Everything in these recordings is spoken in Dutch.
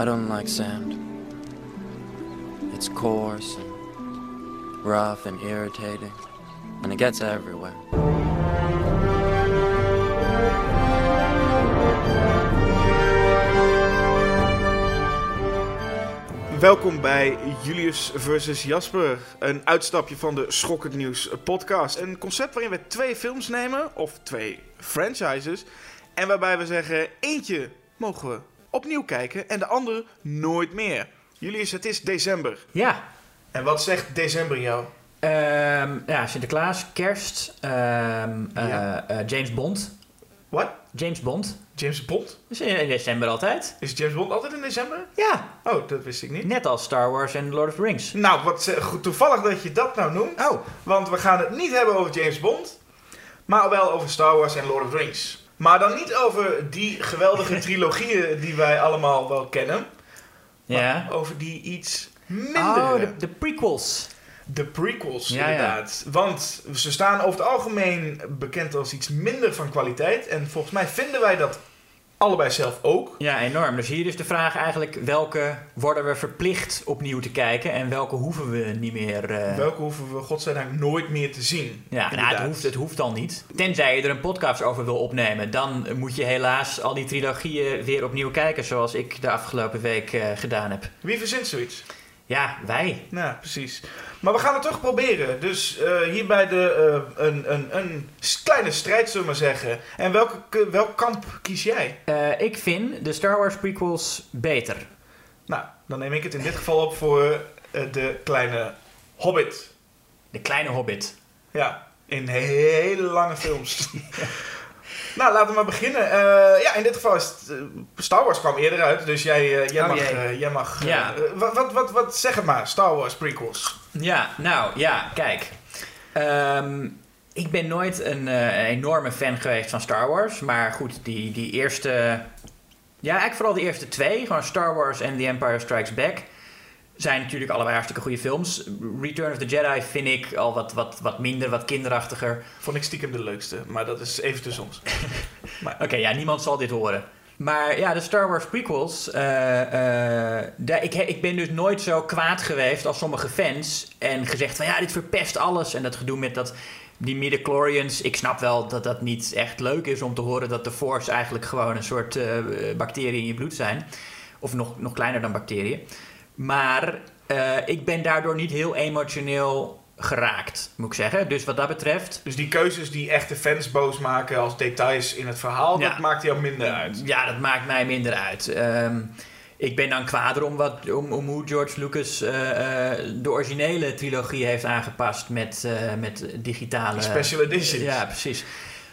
I don't like sand. It's coarse rough and irritating, and it gets everywhere. Welkom bij Julius versus Jasper, een uitstapje van de Schokkend Nieuws podcast. Een concept waarin we twee films nemen, of twee franchises, en waarbij we zeggen, eentje mogen we opnieuw kijken en de andere nooit meer. Julius, het is december. Ja, En wat zegt december jou? ehm, ja Sinterklaas, kerst, eh, James Bond. Wat? James Bond. James Bond? Is in in december altijd. Is James Bond altijd in december? Ja, Oh, dat wist ik niet. net als Star Wars en Lord of the Rings. Nou, wat eh, goed toevallig dat je dat nou noemt. Oh, Want we gaan het niet hebben over James Bond, maar wel over Star Wars en Lord of the Rings. Maar dan niet over die geweldige trilogieën die wij allemaal wel kennen, ja. over die iets mindere. Oh, de, de prequels. De prequels, Ja, ja. inderdaad. Want ze staan over het algemeen bekend als iets minder van kwaliteit. En volgens mij vinden wij dat allebei zelf ook. Ja, enorm. Dus hier is de vraag eigenlijk, welke worden we verplicht opnieuw te kijken en welke hoeven we niet meer... eh, Welke hoeven we godzijdank nooit meer te zien. Ja, nou, het, hoeft, het hoeft al niet. Tenzij je er een podcast over wil opnemen. Dan moet je helaas al die trilogieën weer opnieuw kijken. Zoals ik de afgelopen week eh, gedaan heb. Wie verzint zoiets? Ja, wij. Nou, precies. Maar we gaan het toch proberen. Dus eh, hierbij de, eh, een, een, een kleine strijd, zullen we maar zeggen. En welke, welk kamp kies jij? Eh, ik vind de Star Wars prequels beter. Nou, dan neem ik het in dit geval op voor de kleine Hobbit. De kleine Hobbit. Ja, in hele lange films. nou, laten we maar beginnen. Eh, ja, in dit geval is het, eh, Star Wars kwam eerder uit, dus jij, eh, jij Oh, mag... eh, jij mag Ja. wat, wat, wat, wat, zeg het maar, Star Wars prequels. Ja, nou ja, kijk. Ehm, ik ben nooit een enorme fan geweest van Star Wars. Maar goed, die, die eerste. Ja, eigenlijk vooral de eerste twee. Gewoon Star Wars en The Empire Strikes Back. Zijn natuurlijk allebei hartstikke goede films. Return of the Jedi vind ik al wat, wat, wat minder, wat kinderachtiger. Vond ik stiekem de leukste, maar dat is even tussen ons. Oké, ja, niemand zal dit horen. Maar ja, de Star Wars prequels. eh, eh, daar- ik, ik ben dus nooit zo kwaad geweest als sommige fans. En gezegd van ja, dit verpest alles. En dat gedoe met dat, die midichlorians. Ik snap wel dat dat niet echt leuk is om te horen dat de Force eigenlijk gewoon een soort eh, bacteriën in je bloed zijn. Of nog, nog kleiner dan bacteriën. Maar eh, ik ben daardoor niet heel emotioneel geraakt, moet ik zeggen. Dus wat dat betreft Dus die keuzes die echte fans boos maken als details in het verhaal, Ja. dat maakt jou minder uit. Ja, dat maakt mij minder uit. Ehm, ik ben dan kwader om, wat, om, om hoe George Lucas eh, eh, de originele trilogie heeft aangepast met, eh, met digitale... Special editions. Ja, precies.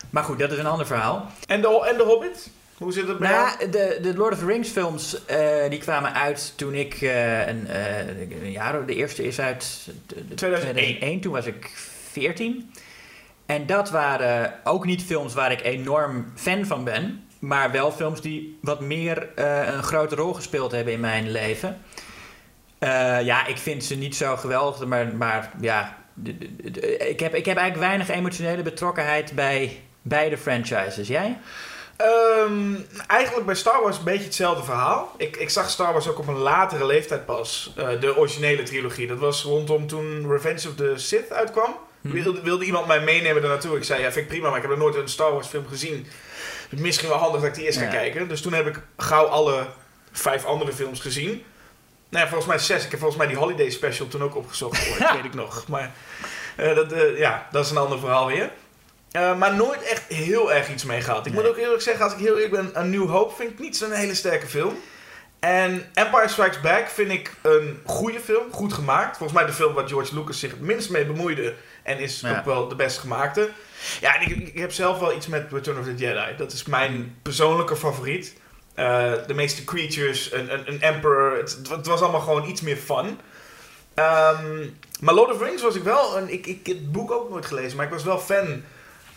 Maar goed, dat is een ander verhaal. En, de, en de Hobbit? Hoe zit het bij? Nou, de, de Lord of the Rings films, eh, die kwamen uit toen ik eh, een, eh, een jaar... De eerste is uit de- de 2001. Toen was ik 14. En dat waren ook niet films waar ik enorm fan van ben. Maar wel films die wat meer een grote rol gespeeld hebben in mijn leven. Ja, ik vind ze niet zo geweldig, maar, maar ja... ik, heb, ik heb eigenlijk weinig emotionele betrokkenheid bij beide franchises. Jij? Ehm, eigenlijk bij Star Wars een beetje hetzelfde verhaal. Ik, ik zag Star Wars ook op een latere leeftijd pas. eh, de originele trilogie. Dat was rondom toen Revenge of the Sith uitkwam. Hm. Wilde, wilde iemand mij meenemen daar naartoe? Ik zei, ja, vind ik prima, maar ik heb nog nooit een Star Wars film gezien. Dus misschien wel handig dat ik die eerst ga kijken. Dus toen heb ik gauw alle vijf andere films gezien. Nou ja, volgens mij zes. Ik heb volgens mij die Holiday Special toen ook opgezocht. Ooit, weet ik nog. Maar eh, dat, eh, ja, dat is een ander verhaal weer. Eh, maar nooit echt heel erg iets mee gehad. Ik Nee. moet ook eerlijk zeggen, als ik heel eerlijk ben, A New Hope vind ik niet zo'n hele sterke film. En Empire Strikes Back vind ik een goede film, goed gemaakt. Volgens mij de film waar George Lucas zich het minst mee bemoeide. En is Ja. ook wel de best gemaakte. Ja, en ik, ik heb zelf wel iets met Return of the Jedi. Dat is mijn persoonlijke favoriet. Eh, de meeste creatures, een, een, een emperor. Het, het was allemaal gewoon iets meer fun. Ehm, maar Lord of the Rings was ik wel... Een, ik, ik heb het boek ook nooit gelezen, maar ik was wel fan.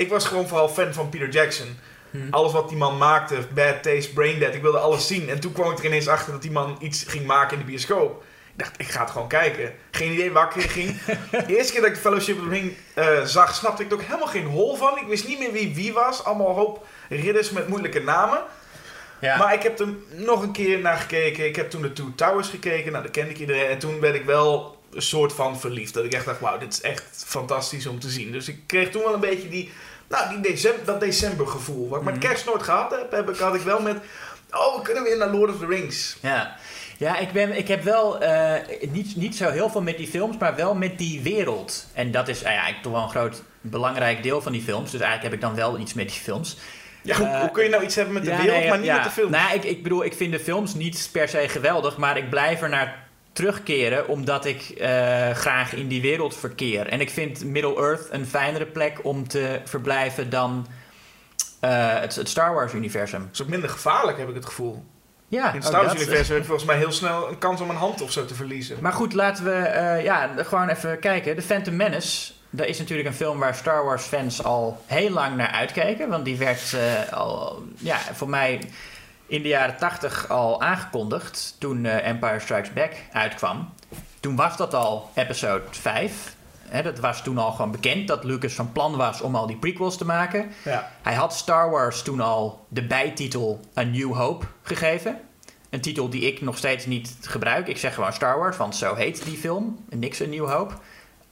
Ik was gewoon vooral fan van Peter Jackson. Hm. Alles wat die man maakte, Bad Taste, Brain Dead, ik wilde alles zien. En toen kwam ik er ineens achter dat die man iets ging maken in de bioscoop. Ik dacht, ik ga het gewoon kijken. Geen idee waar ik ging. De eerste keer dat ik de Fellowship of the Ring eh, zag, snapte ik er ook helemaal geen hol van. Ik wist niet meer wie wie was. Allemaal een hoop ridders met moeilijke namen. Ja. Maar ik heb er nog een keer naar gekeken. Ik heb toen de Two Towers gekeken. Nou, dat kende ik iedereen. En toen ben ik wel een soort van verliefd. Dat ik echt dacht, wauw, dit is echt fantastisch om te zien. Dus ik kreeg toen wel een beetje die, nou, die december, dat decembergevoel. Wat ik met Mhm. kerst nooit gehad heb, heb ik, had ik wel met... Oh, we kunnen weer naar Lord of the Rings. Ja, ja ik, ben, ik heb wel eh, niet, niet zo heel veel met die films, maar wel met die wereld. En dat is uh, ja, toch wel een groot belangrijk deel van die films. Dus eigenlijk heb ik dan wel iets met die films. Ja, hoe, Eh, hoe kun je nou iets hebben met de Ja, wereld, nee, maar niet ja. met de film? Nou, ik, ik bedoel, ik vind de films niet per se geweldig, maar ik blijf er naar terugkeren omdat ik eh, graag in die wereld verkeer. En ik vind Middle-earth een fijnere plek om te verblijven dan eh, het, het Star Wars-universum. Het is ook minder gevaarlijk, heb ik het gevoel. Ja, In het ook Star Wars dat. universum heb je volgens mij heel snel een kans om een hand of zo te verliezen. Maar goed, laten we eh, ja, gewoon even kijken. The Phantom Menace, dat is natuurlijk een film waar Star Wars fans al heel lang naar uitkeken. Want die werd al, ja, voor mij in de jaren 80 al aangekondigd toen eh, Empire Strikes Back uitkwam. Toen was dat al episode 5. Hè, dat was toen al gewoon bekend dat Lucas van plan was om al die prequels te maken. Ja. Hij had Star Wars toen al de bijtitel A New Hope gegeven. Een titel die ik nog steeds niet gebruik. Ik zeg gewoon Star Wars, want zo heet die film. Niks A New Hope.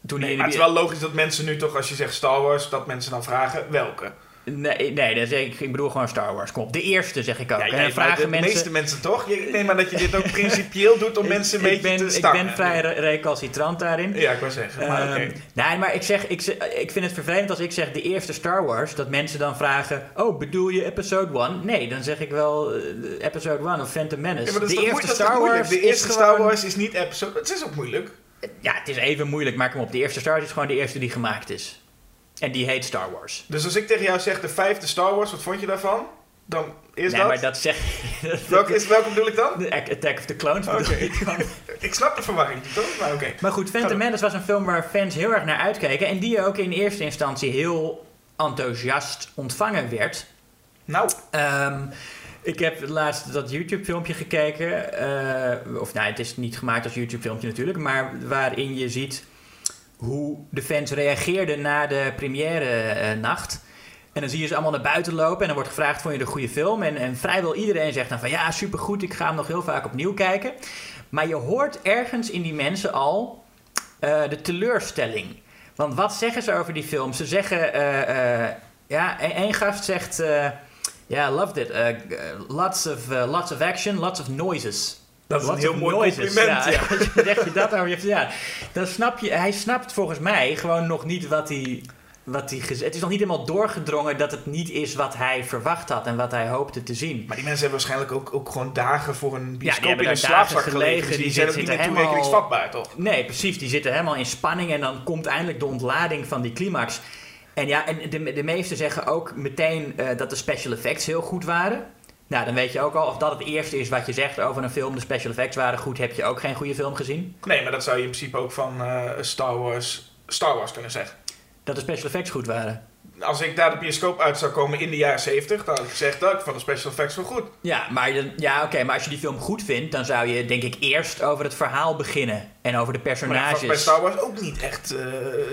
Toen Nee, maar het is wel logisch dat mensen nu toch, als je zegt Star Wars, dat mensen dan vragen welke. Nee, nee dat zeg ik, ik bedoel gewoon Star Wars. Kom op, de eerste zeg ik ook. Ja, en vragen de mensen... meeste mensen toch? Ik neem maar dat je dit ook principieel doet om mensen een ik beetje ben, te Ik stangen. ben vrij re- recalcitrant daarin. Ja, ik wou zeggen. Maar. Ehm, nee, maar ik, zeg, ik, ik vind het vervelend als ik zeg de eerste Star Wars, dat mensen dan vragen: Oh, bedoel je episode 1? Nee, dan zeg ik wel eh, episode 1 of Phantom Menace. Ja, de eerste moeilijk- Star? Wars De eerste is Star gewoon- Wars is niet episode. Het is ook moeilijk. Ja, het is even moeilijk, maar kom op. De eerste Star Wars is gewoon de eerste die gemaakt is. En die heet Star Wars. Dus als ik tegen jou zeg de vijfde Star Wars, wat vond je daarvan? Dan is nee, dat. maar dat zeg Welke, is, welke bedoel ik dan? De Attack of the Clones bedoel Oké. ik dan. Ik snap de verwarring niet, toch? Maar oké. Maar goed, Phantom. Menace was een film waar fans heel erg naar uitkeken. En die ook in eerste instantie heel enthousiast ontvangen werd. Nou, Ehm, ik heb laatst dat YouTube-filmpje gekeken. eh, of nou, het is niet gemaakt als YouTube-filmpje natuurlijk. Maar waarin je ziet hoe de fans reageerden na de première-nacht. en dan zie je ze allemaal naar buiten lopen. En dan wordt gevraagd: vond je een goede film? En, en vrijwel iedereen zegt dan van ja, supergoed. Ik ga hem nog heel vaak opnieuw kijken. Maar je hoort ergens in die mensen al eh, de teleurstelling. Want wat zeggen ze over die film? Ze zeggen, eh, eh, ja, e- één gast zegt, eh, ja, loved it. Lots, of, lots of action, lots of noises. Dat is een heel mooi compliment. Ja, Ja. zeg je dat over je ja, dan snap je, hij snapt volgens mij gewoon nog niet wat hij, wat hij Het is nog niet helemaal doorgedrongen dat het niet is wat hij verwacht had en wat hij hoopte te zien. Maar die mensen hebben waarschijnlijk ook, ook gewoon dagen voor een bioscoop hebben in een slaapzak gelegen, gelegen. Dus die die zijn ook niet meer toerekeningsvatbaar, toch? Nee, precies. Die zitten helemaal in spanning en dan komt eindelijk de ontlading van die climax. En ja, en de, de meesten zeggen ook meteen eh, dat de special effects heel goed waren. Nou, dan weet je ook al of dat het eerste is wat je zegt over een film. De special effects waren goed, heb je ook geen goede film gezien. Nee, maar dat zou je in principe ook van eh, Star, Wars, Star Wars kunnen zeggen. Dat de special effects goed waren. Als ik daar de bioscoop uit zou komen in de jaren 70, dan had ik gezegd dat ik van de special effects wel goed. Ja, maar, ja, oké, maar als je die film goed vindt, dan zou je denk ik eerst over het verhaal beginnen. En over de Maar personages. bij Star Wars ook niet echt eh,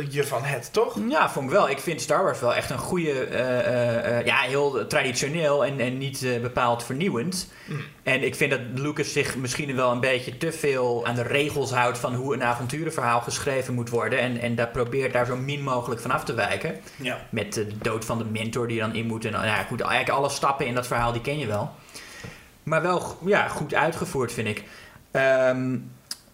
je van het, toch? Ja, vond ik wel. Ik vind Star Wars wel echt een goede, eh, eh, ja, heel traditioneel en, en niet bepaald vernieuwend. Mm. En ik vind dat Lucas zich misschien wel een beetje te veel aan de regels houdt van hoe een avonturenverhaal geschreven moet worden. En, en dat probeert daar zo min mogelijk van af te wijken. Ja. Met de dood van de mentor die dan in moet. En nou ja, goed, eigenlijk alle stappen in dat verhaal die ken je wel. Maar wel ja, goed uitgevoerd, vind ik. Ehm,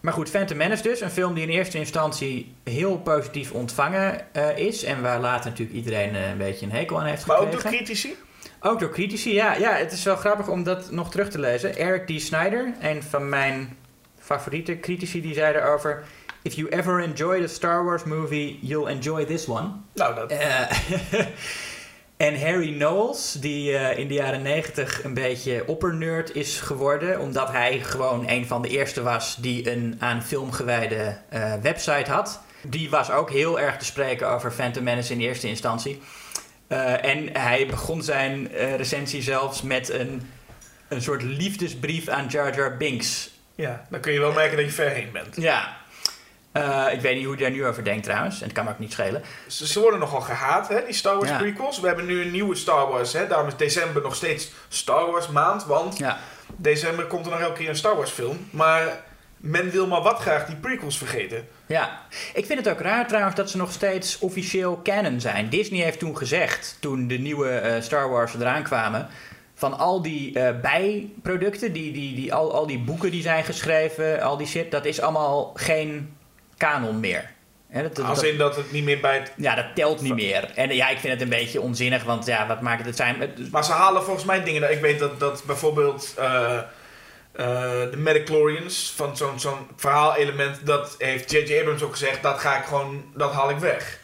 maar goed, Phantom Menace dus. Een film die in eerste instantie heel positief ontvangen eh, is. En waar later natuurlijk iedereen eh, een beetje een hekel aan heeft Maar gekregen. ook door critici? Ook door critici, ja. Ja, het is wel grappig om dat nog terug te lezen. Eric D. Snyder, een van mijn favoriete critici, die zei erover... If you ever enjoyed a Star Wars movie, you'll enjoy this one. Nou, dat... Eh, en Harry Knowles, die eh, in de jaren negentig een beetje oppernerd is geworden, omdat hij gewoon een van de eerste was die een aan film gewijde eh, website had. Die was ook heel erg te spreken over Phantom Menace in eerste instantie. Eh, en hij begon zijn recensie zelfs met een, een soort liefdesbrief aan Jar Jar Binks. Ja, dan kun je wel merken dat je ver heen bent. Ja. Eh, ik weet niet hoe hij daar nu over denkt trouwens. En het kan me ook niet schelen. Ze, ze worden nogal gehaat, hè, die Star Wars Ja. prequels. We hebben nu een nieuwe Star Wars, hè. Daarom is december nog steeds Star Wars maand. Want Ja. december komt er nog elke keer een Star Wars film. Maar men wil maar wat graag die prequels vergeten. Ja, ik vind het ook raar trouwens dat ze nog steeds officieel canon zijn. Disney heeft toen gezegd, toen de nieuwe eh, Star Wars eraan kwamen, van al die eh, bijproducten, die, die, die, al, al die boeken die zijn geschreven, al die shit, dat is allemaal geen canon meer. Hè, dat, Als in dat het niet meer bij het... ja, dat telt niet meer. En ja, ik vind het een beetje onzinnig, want ja, wat maakt het? Zijn. Maar ze halen volgens mij dingen. Ik weet dat, dat bijvoorbeeld eh, eh, de Metachlorians van zo'n zo'n verhaalelement, dat heeft J.J. Abrams ook gezegd, dat ga ik gewoon, dat haal ik weg.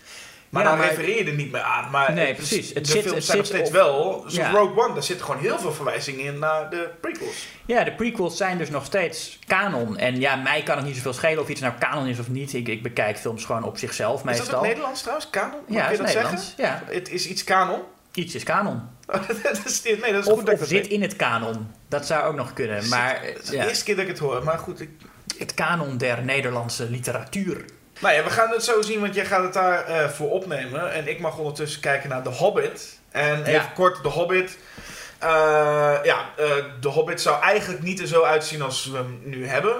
Maar Ja, dan maar- refereer je er niet meer aan. Maar Nee, precies. Het de zit- films het zijn nog steeds op- wel, zoals Ja. Rogue One, daar zitten gewoon heel veel verwijzingen in naar de prequels. Ja, de prequels zijn dus nog steeds canon. En ja, mij kan het niet zoveel schelen of iets nou canon is of niet. Ik, ik bekijk films gewoon op zichzelf Is dat meestal. ook Nederlands trouwens? Kanon? Ja, je dat Nederlands. Ja, zeggen? Het is iets kanon? iets is canon. dat is, nee, dat is Of, goed dat of dat zit weet. in het kanon. Dat zou ook nog kunnen. Maar Het is ja, de eerste keer dat ik het hoor, maar goed. Ik, het kanon der Nederlandse literatuur. Nou ja, we gaan het zo zien, want jij gaat het daar eh, voor opnemen. En ik mag ondertussen kijken naar The Hobbit. En even Ja. kort, The Hobbit. Eh, ja, eh The Hobbit zou eigenlijk niet er zo uitzien als we hem nu hebben.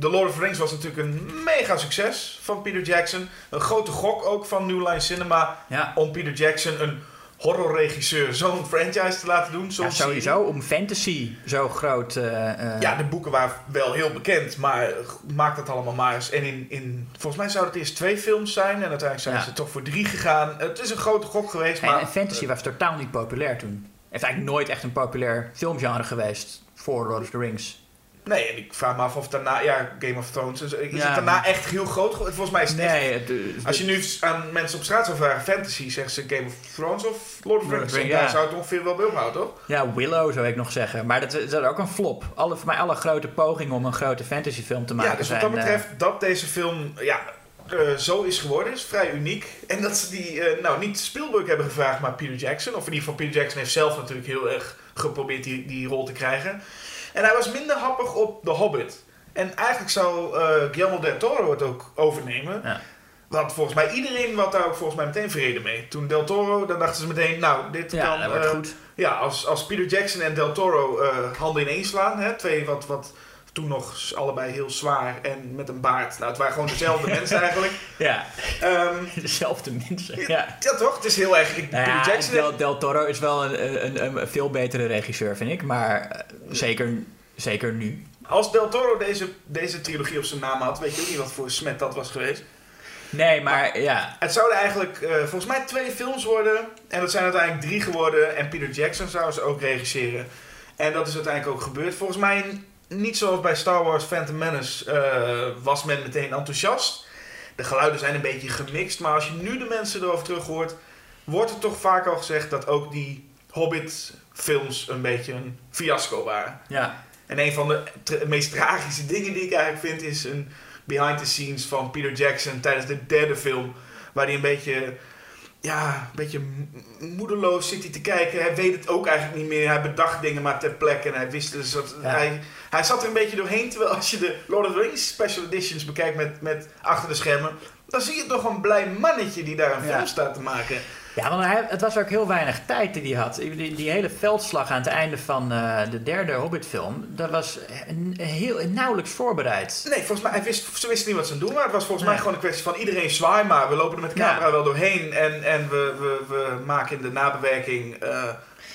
The Lord of the Rings was natuurlijk een mega succes van Peter Jackson. Een grote gok ook van New Line Cinema Ja, om Peter Jackson, een horrorregisseur, zo'n franchise te laten doen. Zo'n ja sowieso om fantasy zo groot. eh, ja, de boeken waren wel heel bekend, maar maak dat allemaal maar eens. En in, in, volgens mij zouden het eerst twee films zijn en uiteindelijk zijn Ja. ze toch voor drie gegaan. Het is een grote gok geweest, en, maar... en fantasy was totaal niet populair toen. Het is eigenlijk nooit echt een populair filmgenre geweest voor Lord of the Rings. Nee, en ik vraag me af of daarna... Ja, Game of Thrones, is, is Ja, het daarna echt heel groot geworden? Volgens mij is het echt- Nee, het, eh, Als je nu aan mensen op straat zou vragen, fantasy, zeggen ze Game of Thrones of Lord of the Rings. ja. zou het ongeveer wel bij ophouden, toch? Ja, Willow zou ik nog zeggen. Maar dat is dat is ook een flop. Alle, voor mij alle grote pogingen om een grote fantasyfilm te maken Ja, dus wat dat eh, betreft, dat deze film ja, eh, zo is geworden, is vrij uniek. En dat ze die, eh, nou niet Spielberg hebben gevraagd, maar Peter Jackson. Of in ieder geval, Peter Jackson heeft zelf natuurlijk heel erg geprobeerd die, die rol te krijgen. En hij was minder happig op The Hobbit. En eigenlijk zou eh Guillermo del Toro het ook overnemen. Ja. Want volgens mij, iedereen had daar ook volgens mij meteen vrede mee. Toen Del Toro, dan dachten ze meteen, nou, dit ja, kan... wordt eh, goed. ja, als, als Peter Jackson en Del Toro eh, handen ineens slaan, hè, twee wat, wat toen nog allebei heel zwaar en met een baard. Nou, het waren gewoon dezelfde mensen eigenlijk. Ja, Ehm, dezelfde mensen. Ja. ja, toch? Het is heel erg. Nou ja, Peter Jackson. Del, Del Toro is wel een, een, een veel betere regisseur, vind ik. Maar eh, zeker, zeker nu. Als Del Toro deze, deze trilogie op zijn naam had, weet je ook niet wat voor smet dat was geweest. Nee, maar ja. Het zouden eigenlijk eh, volgens mij twee films worden. En dat zijn uiteindelijk drie geworden. En Peter Jackson zou ze ook regisseren. En dat is uiteindelijk ook gebeurd. Volgens mij niet zoals bij Star Wars Phantom Menace eh, was men meteen enthousiast. De geluiden zijn een beetje gemixt. Maar als je nu de mensen erover terug hoort, wordt er toch vaak al gezegd dat ook die Hobbit films een beetje een fiasco waren. ja. En een van de meest tragische dingen die ik eigenlijk vind is een behind the scenes van Peter Jackson tijdens de derde film. Waar hij een beetje, ja, een beetje moedeloos zit hij te kijken. Hij weet het ook eigenlijk niet meer. Hij bedacht dingen maar ter plekke en hij wist dus dat Ja. hij, hij zat er een beetje doorheen. Terwijl als je de Lord of the Rings special editions bekijkt met, met achter de schermen, dan zie je toch een blij mannetje die daar een Ja. film staat te maken. Ja, want hij, het was ook heel weinig tijd die hij had. Die, die hele veldslag aan het einde van eh, de derde Hobbit-film, dat was heel, nauwelijks voorbereid. Nee, volgens mij, hij wist, ze wisten niet wat ze aan doen waren. Het was volgens Nee. mij gewoon een kwestie van iedereen zwaai maar. We lopen er met de camera Ja. wel doorheen en, en we, we, we maken in de nabewerking... eh,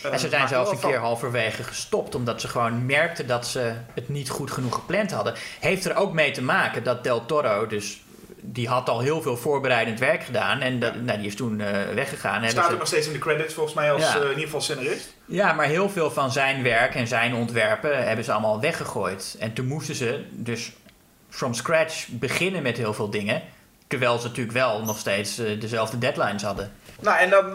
eh, En ze zijn zelfs een keer halverwege gestopt, omdat ze gewoon merkten dat ze het niet goed genoeg gepland hadden. Heeft er ook mee te maken dat Del Toro, dus die had al heel veel voorbereidend werk gedaan en dat, nou, die is toen eh, weggegaan. Staat ze- ook nog steeds in de credits volgens mij als Ja. eh, in ieder geval scenarist. Ja, maar heel veel van zijn werk en zijn ontwerpen hebben ze allemaal weggegooid. En toen moesten ze dus from scratch beginnen met heel veel dingen. Terwijl ze natuurlijk wel nog steeds eh, dezelfde deadlines hadden. Nou, en dan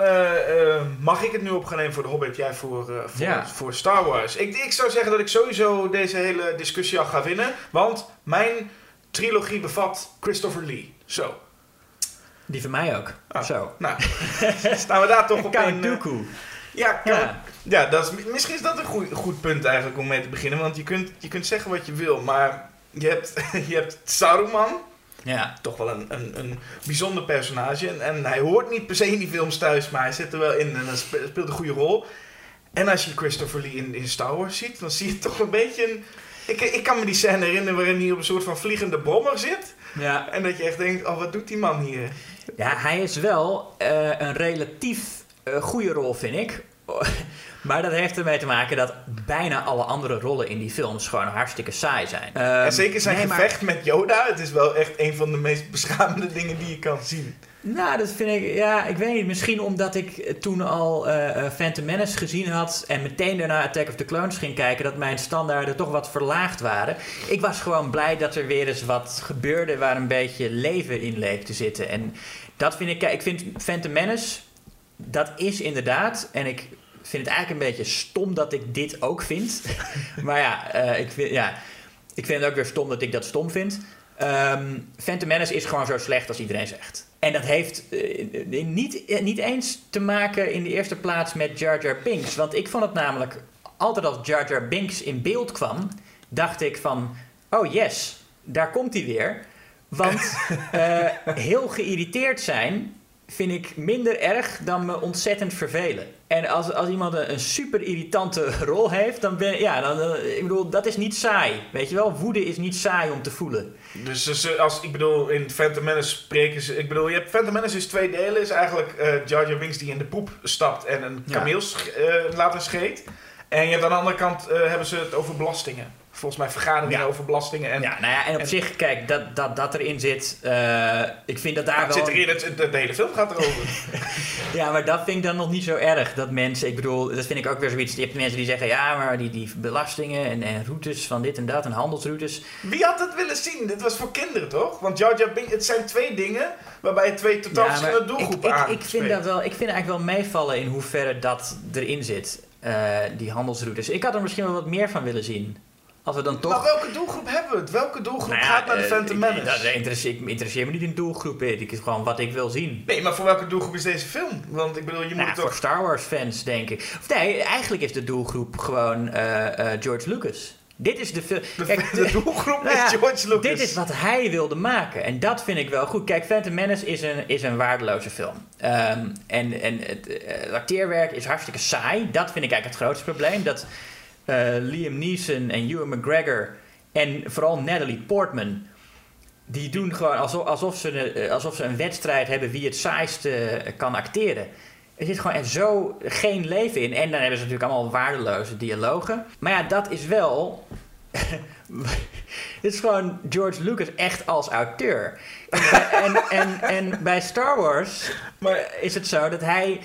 mag ik het nu op gaan nemen voor de Hobbit, jij voor, voor, Ja. voor Star Wars. Ik, ik zou zeggen dat ik sowieso deze hele discussie al ga winnen, want mijn trilogie bevat Christopher Lee. Zo. Die van mij ook. Ah. Zo. Nou, staan we daar toch op Count een... eh, Dooku. ja, Count Ja. Ja, dat is, misschien is dat een goed, goed punt eigenlijk om mee te beginnen. Want je kunt, je kunt zeggen wat je wil, maar je hebt, je hebt Saruman. Ja. toch wel een, een, een bijzonder personage. En, en hij hoort niet per se in die films thuis, maar hij zit er wel in en speelt een goede rol. En als je Christopher Lee in, in Star Wars ziet, dan zie je toch een beetje een... Ik, ik kan me die scène herinneren waarin hij op een soort van vliegende brommer zit. Ja. En dat je echt denkt, oh wat doet die man hier? Ja, hij is wel eh, een relatief eh, goede rol, vind ik. maar dat heeft ermee te maken dat bijna alle andere rollen in die films gewoon hartstikke saai zijn. en Ehm, zeker zijn nee, maar- gevecht met Yoda, het is wel echt een van de meest beschamende dingen die je kan zien. Nou, dat vind ik, ja, ik weet niet. Misschien omdat ik toen al eh, Phantom Menace gezien had en meteen daarna Attack of the Clones ging kijken, dat mijn standaarden toch wat verlaagd waren. Ik was gewoon blij dat er weer eens wat gebeurde waar een beetje leven in leek te zitten. En dat vind ik, kijk, ik vind Phantom Menace, dat is inderdaad, en ik vind het eigenlijk een beetje stom dat ik dit ook vind. maar ja, eh, ik vind, ja, ik vind het ook weer stom dat ik dat stom vind. Ehm Phantom Menace is gewoon zo slecht als iedereen zegt. En dat heeft eh, niet, eh, niet eens te maken in de eerste plaats met Jar Jar Binks. Want ik vond het namelijk, altijd als Jar Jar Binks in beeld kwam, dacht ik van, oh yes, daar komt hij weer. Want eh, heel geïrriteerd zijn vind ik minder erg dan me ontzettend vervelen. En als, als iemand een, een super irritante rol heeft, dan ben ja, dan, eh, ik bedoel, dat is niet saai. Weet je wel, woede is niet saai om te voelen. Dus ze- als, ik bedoel, in Phantom Menace spreken ze... Ik bedoel, je hebt Phantom Menace is twee delen. Is eigenlijk eh Jar Jar Binks die in de poep stapt en een Ja. kameel sch- eh, later scheet. En je hebt aan de andere kant eh, hebben ze het over belastingen. Volgens mij vergaderingen Ja. over belastingen. En ja, nou ja, en op en- zich, kijk, dat, dat, dat erin zit, eh, ik vind dat daar Ah, het wel... zit erin, het, de, de hele film gaat erover. Ja, maar dat vind ik dan nog niet zo erg. Dat mensen, ik bedoel, dat vind ik ook weer zoiets. Je hebt mensen die zeggen, ja, maar die, die belastingen en, en routes van dit en dat en handelsroutes. Wie had dat willen zien? Dit was voor kinderen, toch? Want Jar Jar Binks, het zijn twee dingen waarbij je twee totaal Ja, verschillende ik, doelgroepen ik, aan ik, vind dat wel, ik vind eigenlijk wel meevallen in hoeverre dat erin zit, eh, die handelsroutes. Ik had er misschien wel wat meer van willen zien. Als we dan toch... Maar welke doelgroep hebben we het? Welke doelgroep Nou ja, gaat naar de eh, Phantom ik- Menace? Dat ik interesseer me niet in doelgroepen. Ik is gewoon wat ik wil zien. Nee, maar voor welke doelgroep is deze film? Want ik bedoel, je moet Nou, voor toch... Star Wars fans, denk ik. Of nee, eigenlijk is de doelgroep gewoon eh, eh, George Lucas. Dit is de film. De, Kijk, de doelgroep nou ja, is George Lucas. Dit is wat hij wilde maken. En dat vind ik wel goed. Kijk, Phantom Menace is een, is een waardeloze film. Ehm, en en het, acteerwerk is hartstikke saai. Dat vind ik eigenlijk het grootste probleem. Dat Liam Neeson en Ewan McGregor... en vooral Natalie Portman... die doen gewoon alsof, alsof, ze, eh, alsof ze een wedstrijd hebben... wie het saaiste eh, kan acteren. Er zit gewoon echt zo geen leven in. En dan hebben ze natuurlijk allemaal waardeloze dialogen. Maar ja, dat is wel... Dit is gewoon George Lucas echt als auteur. En, bij- en, en, en bij Star Wars Maar is het zo dat hij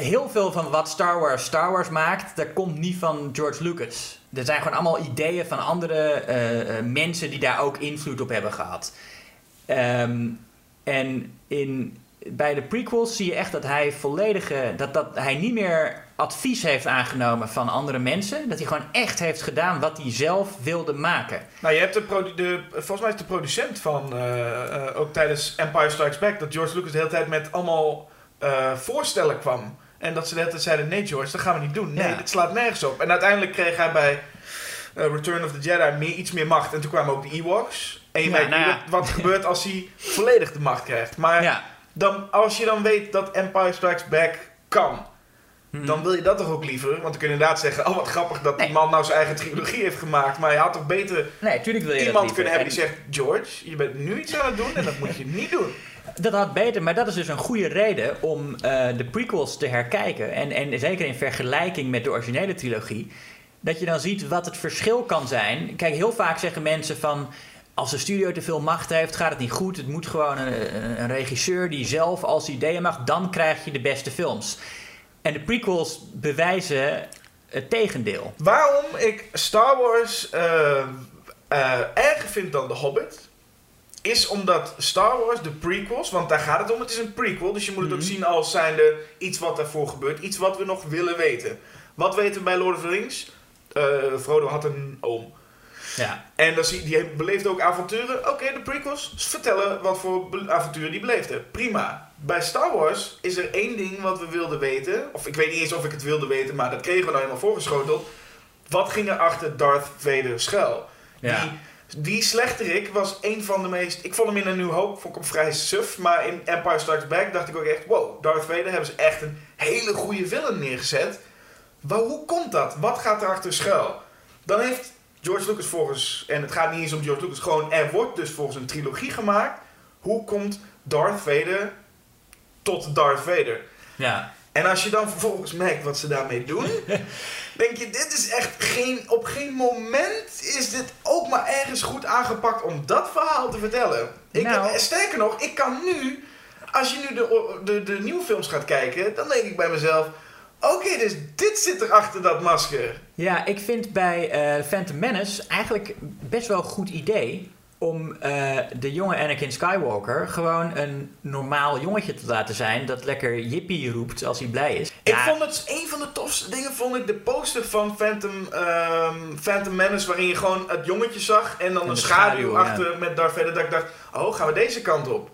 heel veel van wat Star Wars Star Wars maakt, dat komt niet van George Lucas. Er zijn gewoon allemaal ideeën van andere eh, eh, mensen die daar ook invloed op hebben gehad. Ehm, en in, bij de prequels zie je echt dat hij volledige, dat, dat hij niet meer advies heeft aangenomen van andere mensen. Dat hij gewoon echt heeft gedaan wat hij zelf wilde maken. Nou, je hebt de, de volgens mij is de producent van, eh, ook tijdens Empire Strikes Back, dat George Lucas de hele tijd met allemaal voorstellen kwam. En dat ze de hele tijd zeiden, nee George, dat gaan we niet doen. Nee, Ja. dit slaat nergens op. En uiteindelijk kreeg hij bij eh, Return of the Jedi meer, iets meer macht. En toen kwamen ook de Ewoks. En je weet nou wat, er gebeurt als hij volledig de macht krijgt. Maar dan, als je dan weet dat Empire Strikes Back kan, Hm. dan wil je dat toch ook liever? Want dan kun je inderdaad zeggen, oh wat grappig dat Nee. die man nou zijn eigen trilogie heeft gemaakt. Maar je had toch beter Nee, wil je iemand kunnen hebben die zegt: George, je bent nu iets aan het doen en dat moet je niet doen. Dat had beter, maar dat is dus een goede reden om eh, de prequels te herkijken. En, en zeker in vergelijking met de originele trilogie. Dat je dan ziet wat het verschil kan zijn. Kijk, heel vaak zeggen mensen van. Als de studio te veel macht heeft, gaat het niet goed. Het moet gewoon een, een- regisseur die zelf als ideeën mag. Dan krijg je de beste films. En de prequels bewijzen het tegendeel. Waarom ik Star Wars eh, eh, erger vind dan The Hobbit, is omdat Star Wars, de prequels, want daar gaat het om, het is een prequel, dus je moet het ook Mhm. zien als zijnde iets wat daarvoor gebeurt, iets wat we nog willen weten. Wat weten we bij Lord of the Rings? Eh, Frodo had een oom. Ja. En dan zie, die beleefde ook avonturen. Oké, de prequels vertellen wat voor avonturen die beleefde. Prima. Bij Star Wars is er één ding wat we wilden weten. Of ik weet niet eens of ik het wilde weten, maar dat kregen we nou helemaal voorgeschoteld. Wat ging er achter Darth Vader schuil? Ja. Die Die slechterik was een van de meest... Ik vond hem in een New Hope vond hem vrij suf. Maar in Empire Strikes Back dacht ik ook echt... Wow, Darth Vader hebben ze echt een hele goede villain neergezet. Maar hoe komt dat? Wat gaat erachter schuil? Dan heeft George Lucas volgens... En het gaat niet eens om George Lucas. Gewoon, er wordt dus volgens een trilogie gemaakt. Hoe komt Darth Vader tot Darth Vader? Ja. En als je dan vervolgens merkt wat ze daarmee doen, denk je, dit is echt geen, op geen moment is dit ook maar ergens goed aangepakt om dat verhaal te vertellen. Ik, Nou. Sterker nog, ik kan nu, als je nu de, de, de nieuwe films gaat kijken, dan denk ik bij mezelf, oké, dus dit zit er achter dat masker. Ja, ik vind bij eh, Phantom Menace eigenlijk best wel een goed idee om eh, de jonge Anakin Skywalker gewoon een normaal jongetje te laten zijn dat lekker yippie roept als hij blij is. Ik Ja, vond het, een van de tofste dingen vond ik de poster van Phantom, ehm, Phantom Menace, waarin je gewoon het jongetje zag en dan En een schaduw, ja. achter met Darth Vader, dat ik dacht, oh, gaan we deze kant op?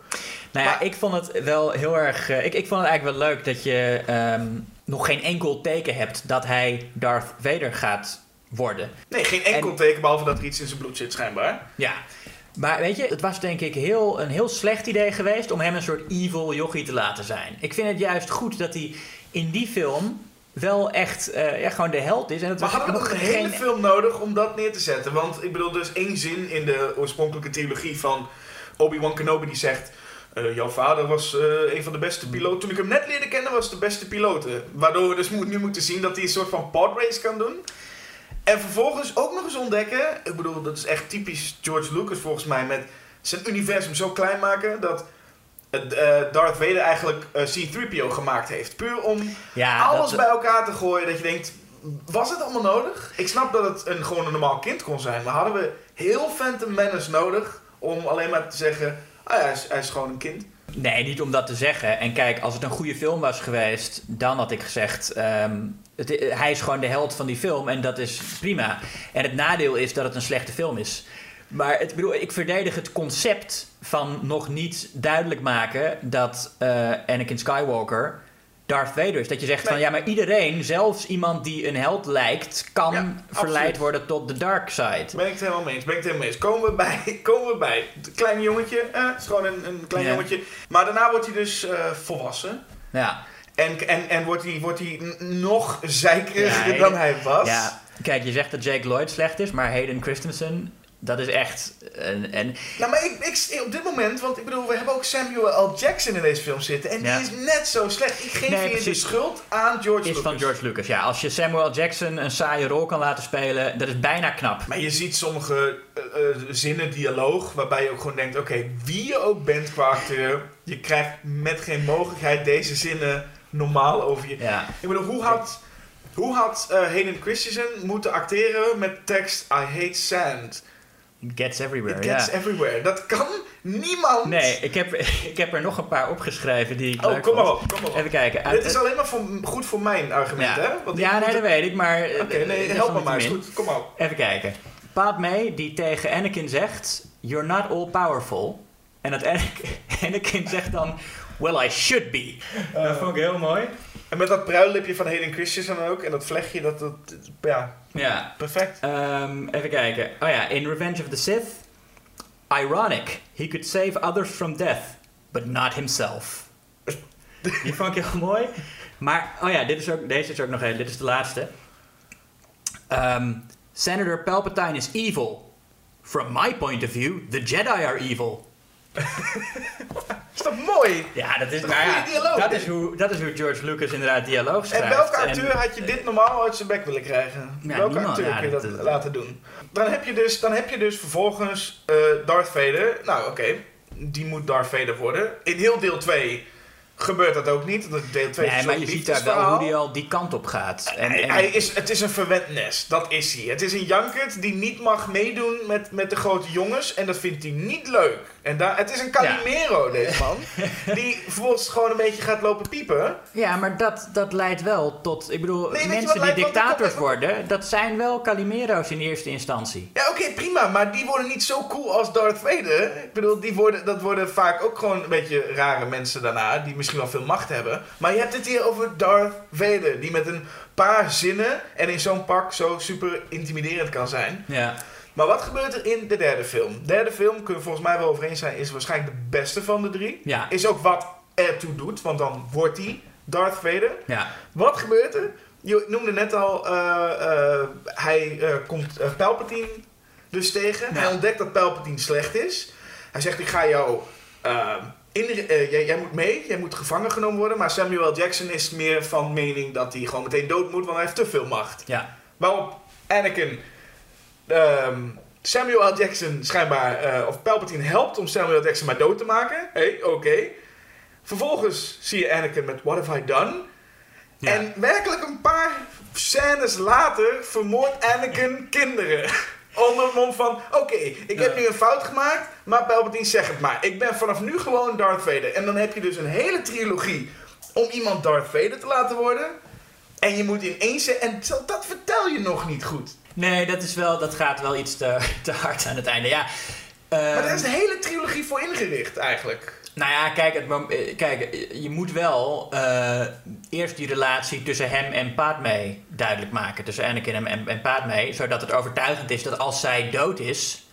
Nou ja, Maar- ik vond het wel heel erg. eh, ik, ik vond het eigenlijk wel leuk dat je ehm, nog geen enkel teken hebt dat hij Darth Vader gaat worden. Nee, geen enkel En- teken, behalve dat er iets in zijn bloed zit, schijnbaar. Ja. Maar weet je, het was denk ik heel, een heel slecht idee geweest om hem een soort evil jochie te laten zijn. Ik vind het juist goed dat hij in die film wel echt eh, ja, gewoon de held is. En het Maar nog een hele geen... film nodig om dat neer te zetten? Want ik bedoel, er is één zin in de oorspronkelijke trilogie van Obi-Wan Kenobi die zegt... eh, jouw vader was eh, een van de beste piloten. Toen ik hem net leerde kennen, was de beste piloten. Waardoor we dus nu moeten zien dat hij een soort van podrace kan doen. En vervolgens ook nog eens ontdekken... Ik bedoel, dat is echt typisch George Lucas volgens mij... met zijn universum zo klein maken... dat het, eh, Darth Vader eigenlijk eh, C-3PO gemaakt heeft. Puur om Ja, alles dat- bij elkaar te gooien dat je denkt, was het allemaal nodig? Ik snap dat het een, gewoon een normaal kind kon zijn, maar hadden we heel Phantom Menace nodig om alleen maar te zeggen, ah ja, hij is, hij is gewoon een kind. Nee, niet om dat te zeggen. En kijk, als het een goede film was geweest, dan had ik gezegd: ehm, het, hij is gewoon de held van die film en dat is prima. En het nadeel is dat het een slechte film is. Maar het, ik bedoel, ik verdedig het concept van nog niet duidelijk maken dat eh, Anakin Skywalker Darth Vader is. Dat je zegt van ja, maar iedereen, zelfs iemand die een held lijkt, kan Ja, verleid absoluut. worden tot de dark side. Ben ik het helemaal mee eens, ben ik het helemaal mee eens. Komen we bij, komen we bij. Het kleine jongetje, eh, het is gewoon een, een klein Ja. jongetje. Maar daarna wordt hij dus eh, volwassen. Ja. En, en, en wordt hij, wordt nog zeikeriger Ja, dan hij was. Ja, kijk, je zegt dat Jake Lloyd slecht is, maar Hayden Christensen, dat is echt een... een Nou, maar ik, ik, op dit moment, want ik bedoel, we hebben ook Samuel L. Jackson in deze film zitten. En Ja. die is net zo slecht. Ik geef Nee, hier de schuld aan George is Lucas. van George Lucas. Ja, als je Samuel Jackson een saaie rol kan laten spelen, dat is bijna knap. Maar je ziet sommige eh, eh, zinnen, dialoog, waarbij je ook gewoon denkt: oké, wie je ook bent qua acteur, je krijgt met geen mogelijkheid deze zinnen normaal over je. Ja, Ik bedoel, hoe had, hoe had eh, Hayden Christensen moeten acteren met tekst: I hate sand? it gets everywhere. It gets everywhere. Dat kan niemand. Nee, ik heb, ik heb er nog een paar opgeschreven die ik Oh, kom maar op, kom maar op. Even kijken. Uit- Dit is alleen maar voor, goed voor mijn argument, ja, hè? Want ja nee, dat weet ik, maar... eh, Oké, nee, help me maar. Is goed. Kom maar op. Even kijken. Padme die tegen Anakin zegt, you're not all powerful. En dat Anakin, Anakin zegt dan, well I should be. dat vond ik heel mooi. En met dat pruillipje van Hayden Christensen ook. En dat vlechtje, dat, dat ja, Ja, perfect. Ehm, even kijken. Oh ja, in Revenge of the Sith. Ironic. He could save others from death, but not himself. Die vond ik heel mooi. Maar, oh ja, dit is ook, deze is ook nog even. Dit is de laatste. Ehm, Senator Palpatine is evil. From my point of view, the Jedi are evil. Is dat mooi? Ja, dat is, ja, goede dialoog, dat, is hoe, dat is hoe George Lucas inderdaad dialoog schrijft. En welke En- acteur had je dit normaal uit zijn bek willen krijgen? Ja, welke niemand. acteur Ja, kun je dat, dat- dat- laten doen? Dan heb je dus, dan heb je dus vervolgens eh, Darth Vader. Nou, oké. Die moet Darth Vader worden. In heel deel 2 gebeurt dat ook niet. Dat deel 2 is Nee, maar je ziet daar wel hoe hij al die kant op gaat. En, Hij, en- hij is, het is een verwend nest, dat is hij. Het is een jankert die niet mag meedoen met, met de grote jongens en dat vindt hij niet leuk. En daar, het is een Calimero, deze man, die vervolgens gewoon een beetje gaat lopen piepen. Ja, maar dat, dat leidt wel tot... Ik bedoel, mensen die dictators worden... dat zijn wel Calimero's in eerste instantie. Ja, oké, prima, maar die worden niet zo cool als Darth Vader. Ik bedoel, die worden, dat worden vaak ook gewoon een beetje rare mensen daarna, die misschien wel veel macht hebben. Maar je hebt het hier over Darth Vader, die met een paar zinnen en in zo'n pak zo super intimiderend kan zijn. Ja. Maar wat gebeurt er in de derde film? De derde film, kunnen we volgens mij wel over eens zijn, is waarschijnlijk de beste van de drie. Ja, Is ook wat ertoe doet, want dan wordt hij Darth Vader. ja. Wat gebeurt er? Je noemde net al, eh, eh, hij eh, komt Palpatine dus tegen. Ja. Hij ontdekt dat Palpatine slecht is. Hij zegt, ik ga jou... eh, in, jij, jij moet mee, jij moet gevangen genomen worden. Maar Samuel Jackson is meer van mening dat hij gewoon meteen dood moet, want hij heeft te veel macht. ja. Waarop Anakin ehm, Samuel L. Jackson schijnbaar, eh, of Palpatine helpt om Samuel L. Jackson maar dood te maken. Hé, hey, oké. Vervolgens zie je Anakin met What Have I Done? Ja. En werkelijk een paar scènes later vermoordt Anakin kinderen. Onder het mond van, oké, ik heb Ja. nu een fout gemaakt, maar Palpatine zeg het maar. Ik ben vanaf nu gewoon Darth Vader. En dan heb je dus een hele trilogie om iemand Darth Vader te laten worden. En je moet in één se- En dat vertel je nog niet goed. Nee, dat, is wel, dat gaat wel iets te, te hard aan het einde. Ja. Maar Ehm, daar is de hele trilogie voor ingericht eigenlijk. Nou ja, kijk, het, eh, kijk je moet wel eh, eerst die relatie tussen hem en Padme duidelijk maken. Tussen Anakin en, en, en Padme. Zodat het overtuigend is dat als zij dood is,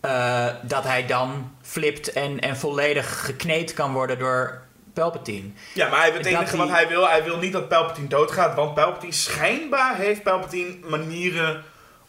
eh, dat hij dan flipt en, en volledig gekneed kan worden door Palpatine. Ja, maar hij, het enige wat hij- hij wil, hij wil niet dat Palpatine doodgaat. Want Palpatine, schijnbaar heeft Palpatine manieren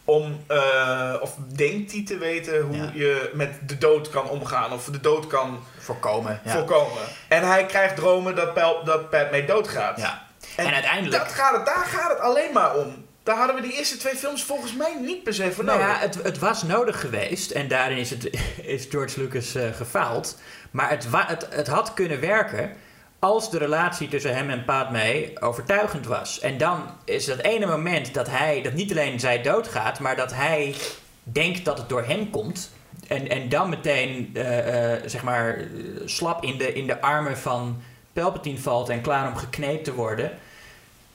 om, eh, of denkt hij te weten hoe Ja. je met de dood kan omgaan. Of de dood kan Voorkomen. Ja. voorkomen. En hij krijgt dromen dat, Pal, dat Padme doodgaat. ja. En En, uiteindelijk. Dat gaat het, daar gaat het alleen maar om. Daar hadden we die eerste twee films volgens mij niet per se voor Nou nodig. ja, het, het was nodig geweest en daarin is, het, is George Lucas eh, gefaald. Maar het, het, het had kunnen werken als de relatie tussen hem en Padme overtuigend was. En dan is dat ene moment dat hij, dat niet alleen zij doodgaat, maar dat hij denkt dat het door hem komt. En, en dan meteen, eh, eh, zeg maar, slap in de, in de armen van Palpatine valt en klaar om gekneed te worden.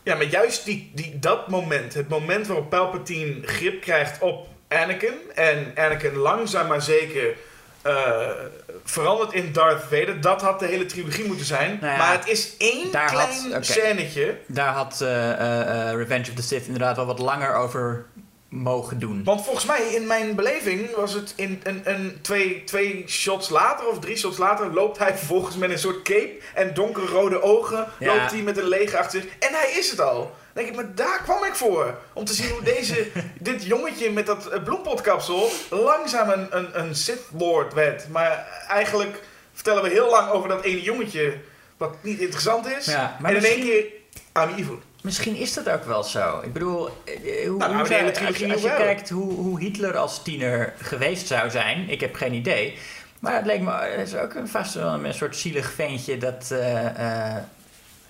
Ja, maar juist die, die, dat moment, het moment waarop Palpatine grip krijgt op Anakin en Anakin langzaam maar zeker eh, verandert in Darth Vader, dat had de hele trilogie moeten zijn. Nou ja, maar het is één klein had- scènetje. Daar had eh, eh, Revenge of the Sith inderdaad wel wat langer over mogen doen. Want volgens mij, in mijn beleving, was het in een, een, twee, twee shots later of drie shots later, loopt hij vervolgens met een soort cape en donkerrode ogen, Ja. loopt hij met een leger achter zich. En hij is het al. Dan denk ik, maar daar kwam ik voor. Om te zien hoe deze, dit jongetje met dat eh, bloempotkapsel langzaam een, een, een Sith Lord werd. Maar eigenlijk vertellen we heel lang over dat ene jongetje, wat niet interessant is. Ja, maar en in één misschien- keer, I'm evil. Misschien is dat ook wel zo. Ik bedoel, eh, hoe, Nou, hoe zou- de hele als, je, als kijkt hoe, hoe Hitler als tiener geweest zou zijn, ik heb geen idee. Maar het leek me het is ook een, vast wel een soort zielig ventje dat eh, eh,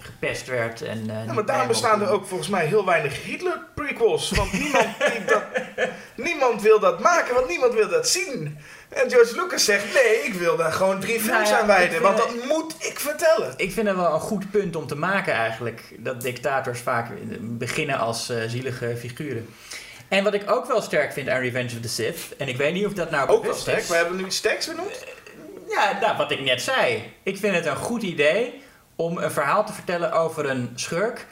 gepest werd. En, eh, Ja, maar daarom bestaan er ook volgens mij heel weinig Hitler-prequels. Want niemand, die dat, niemand wil dat maken, want niemand wil dat zien. En George Lucas zegt, nee, ik wil daar gewoon drie films Nou ja, aan wijden. Want dat moet ik vertellen. Ik vind het wel een goed punt om te maken eigenlijk. Dat dictators vaak beginnen als eh, zielige figuren. En wat ik ook wel sterk vind aan Revenge of the Sith... en ik weet niet of dat nou Ook wel sterk. is... We hebben nu Stacks benoemd. Ja, nou, wat ik net zei. Ik vind het een goed idee om een verhaal te vertellen over een schurk...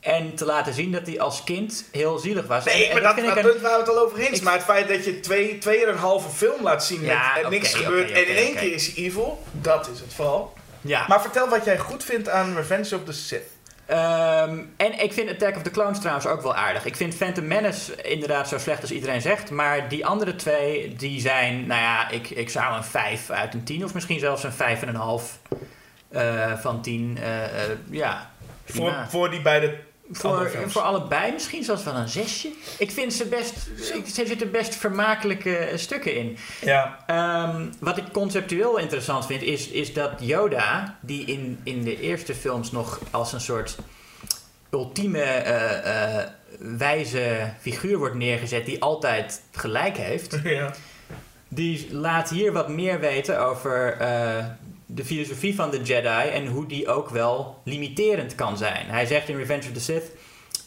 en te laten zien dat hij als kind heel zielig was. Nee, En- en maar dat, dat ik een- punt waar we het al over eens. Maar het feit dat je twee, tweeënhalve film laat zien Ja, met en niks gebeurt en in één keer is hij evil, dat is het vooral. Ja. Maar vertel wat jij goed vindt aan Revenge of the Sith. Ehm, en ik vind Attack of the Clones trouwens ook wel aardig. Ik vind Phantom Menace inderdaad zo slecht als iedereen zegt. Maar die andere twee, die zijn, nou ja, ik, ik zou een 5 uit een 10 of misschien zelfs een 5,5 eh van 10. eh, eh, ja, Voor, voor die beide Voor, voor allebei misschien zelfs wel een zesje. Ik vind ze best, er zitten best vermakelijke eh, stukken in. Ja. Ehm, wat ik conceptueel interessant vind, is, is dat Yoda, die in, in de eerste films nog als een soort ultieme eh, eh, wijze figuur wordt neergezet, die altijd gelijk heeft, ja. die laat hier wat meer weten over eh, de filosofie van de Jedi en hoe die ook wel limiterend kan zijn. Hij zegt in Revenge of the Sith: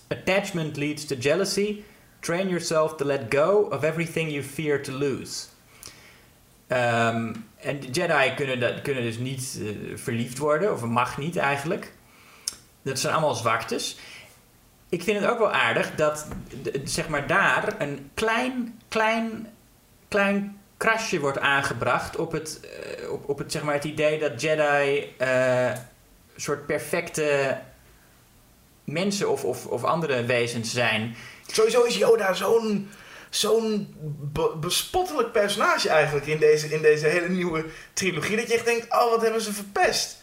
Attachment leads to jealousy. Train yourself to let go of everything you fear to lose. Ehm, en de Jedi kunnen, dat, kunnen dus niet eh, verliefd worden, of mag niet eigenlijk. Dat zijn allemaal zwaktes. Ik vind het ook wel aardig dat zeg maar daar een klein, klein klein krasje wordt aangebracht op het, eh, op, op het, zeg maar, het idee dat Jedi eh, een soort perfecte mensen of, of, of andere wezens zijn. Sowieso is Yoda zo'n zo'n be- bespottelijk personage eigenlijk in deze, in deze hele nieuwe trilogie. Dat je echt denkt, oh wat hebben ze verpest.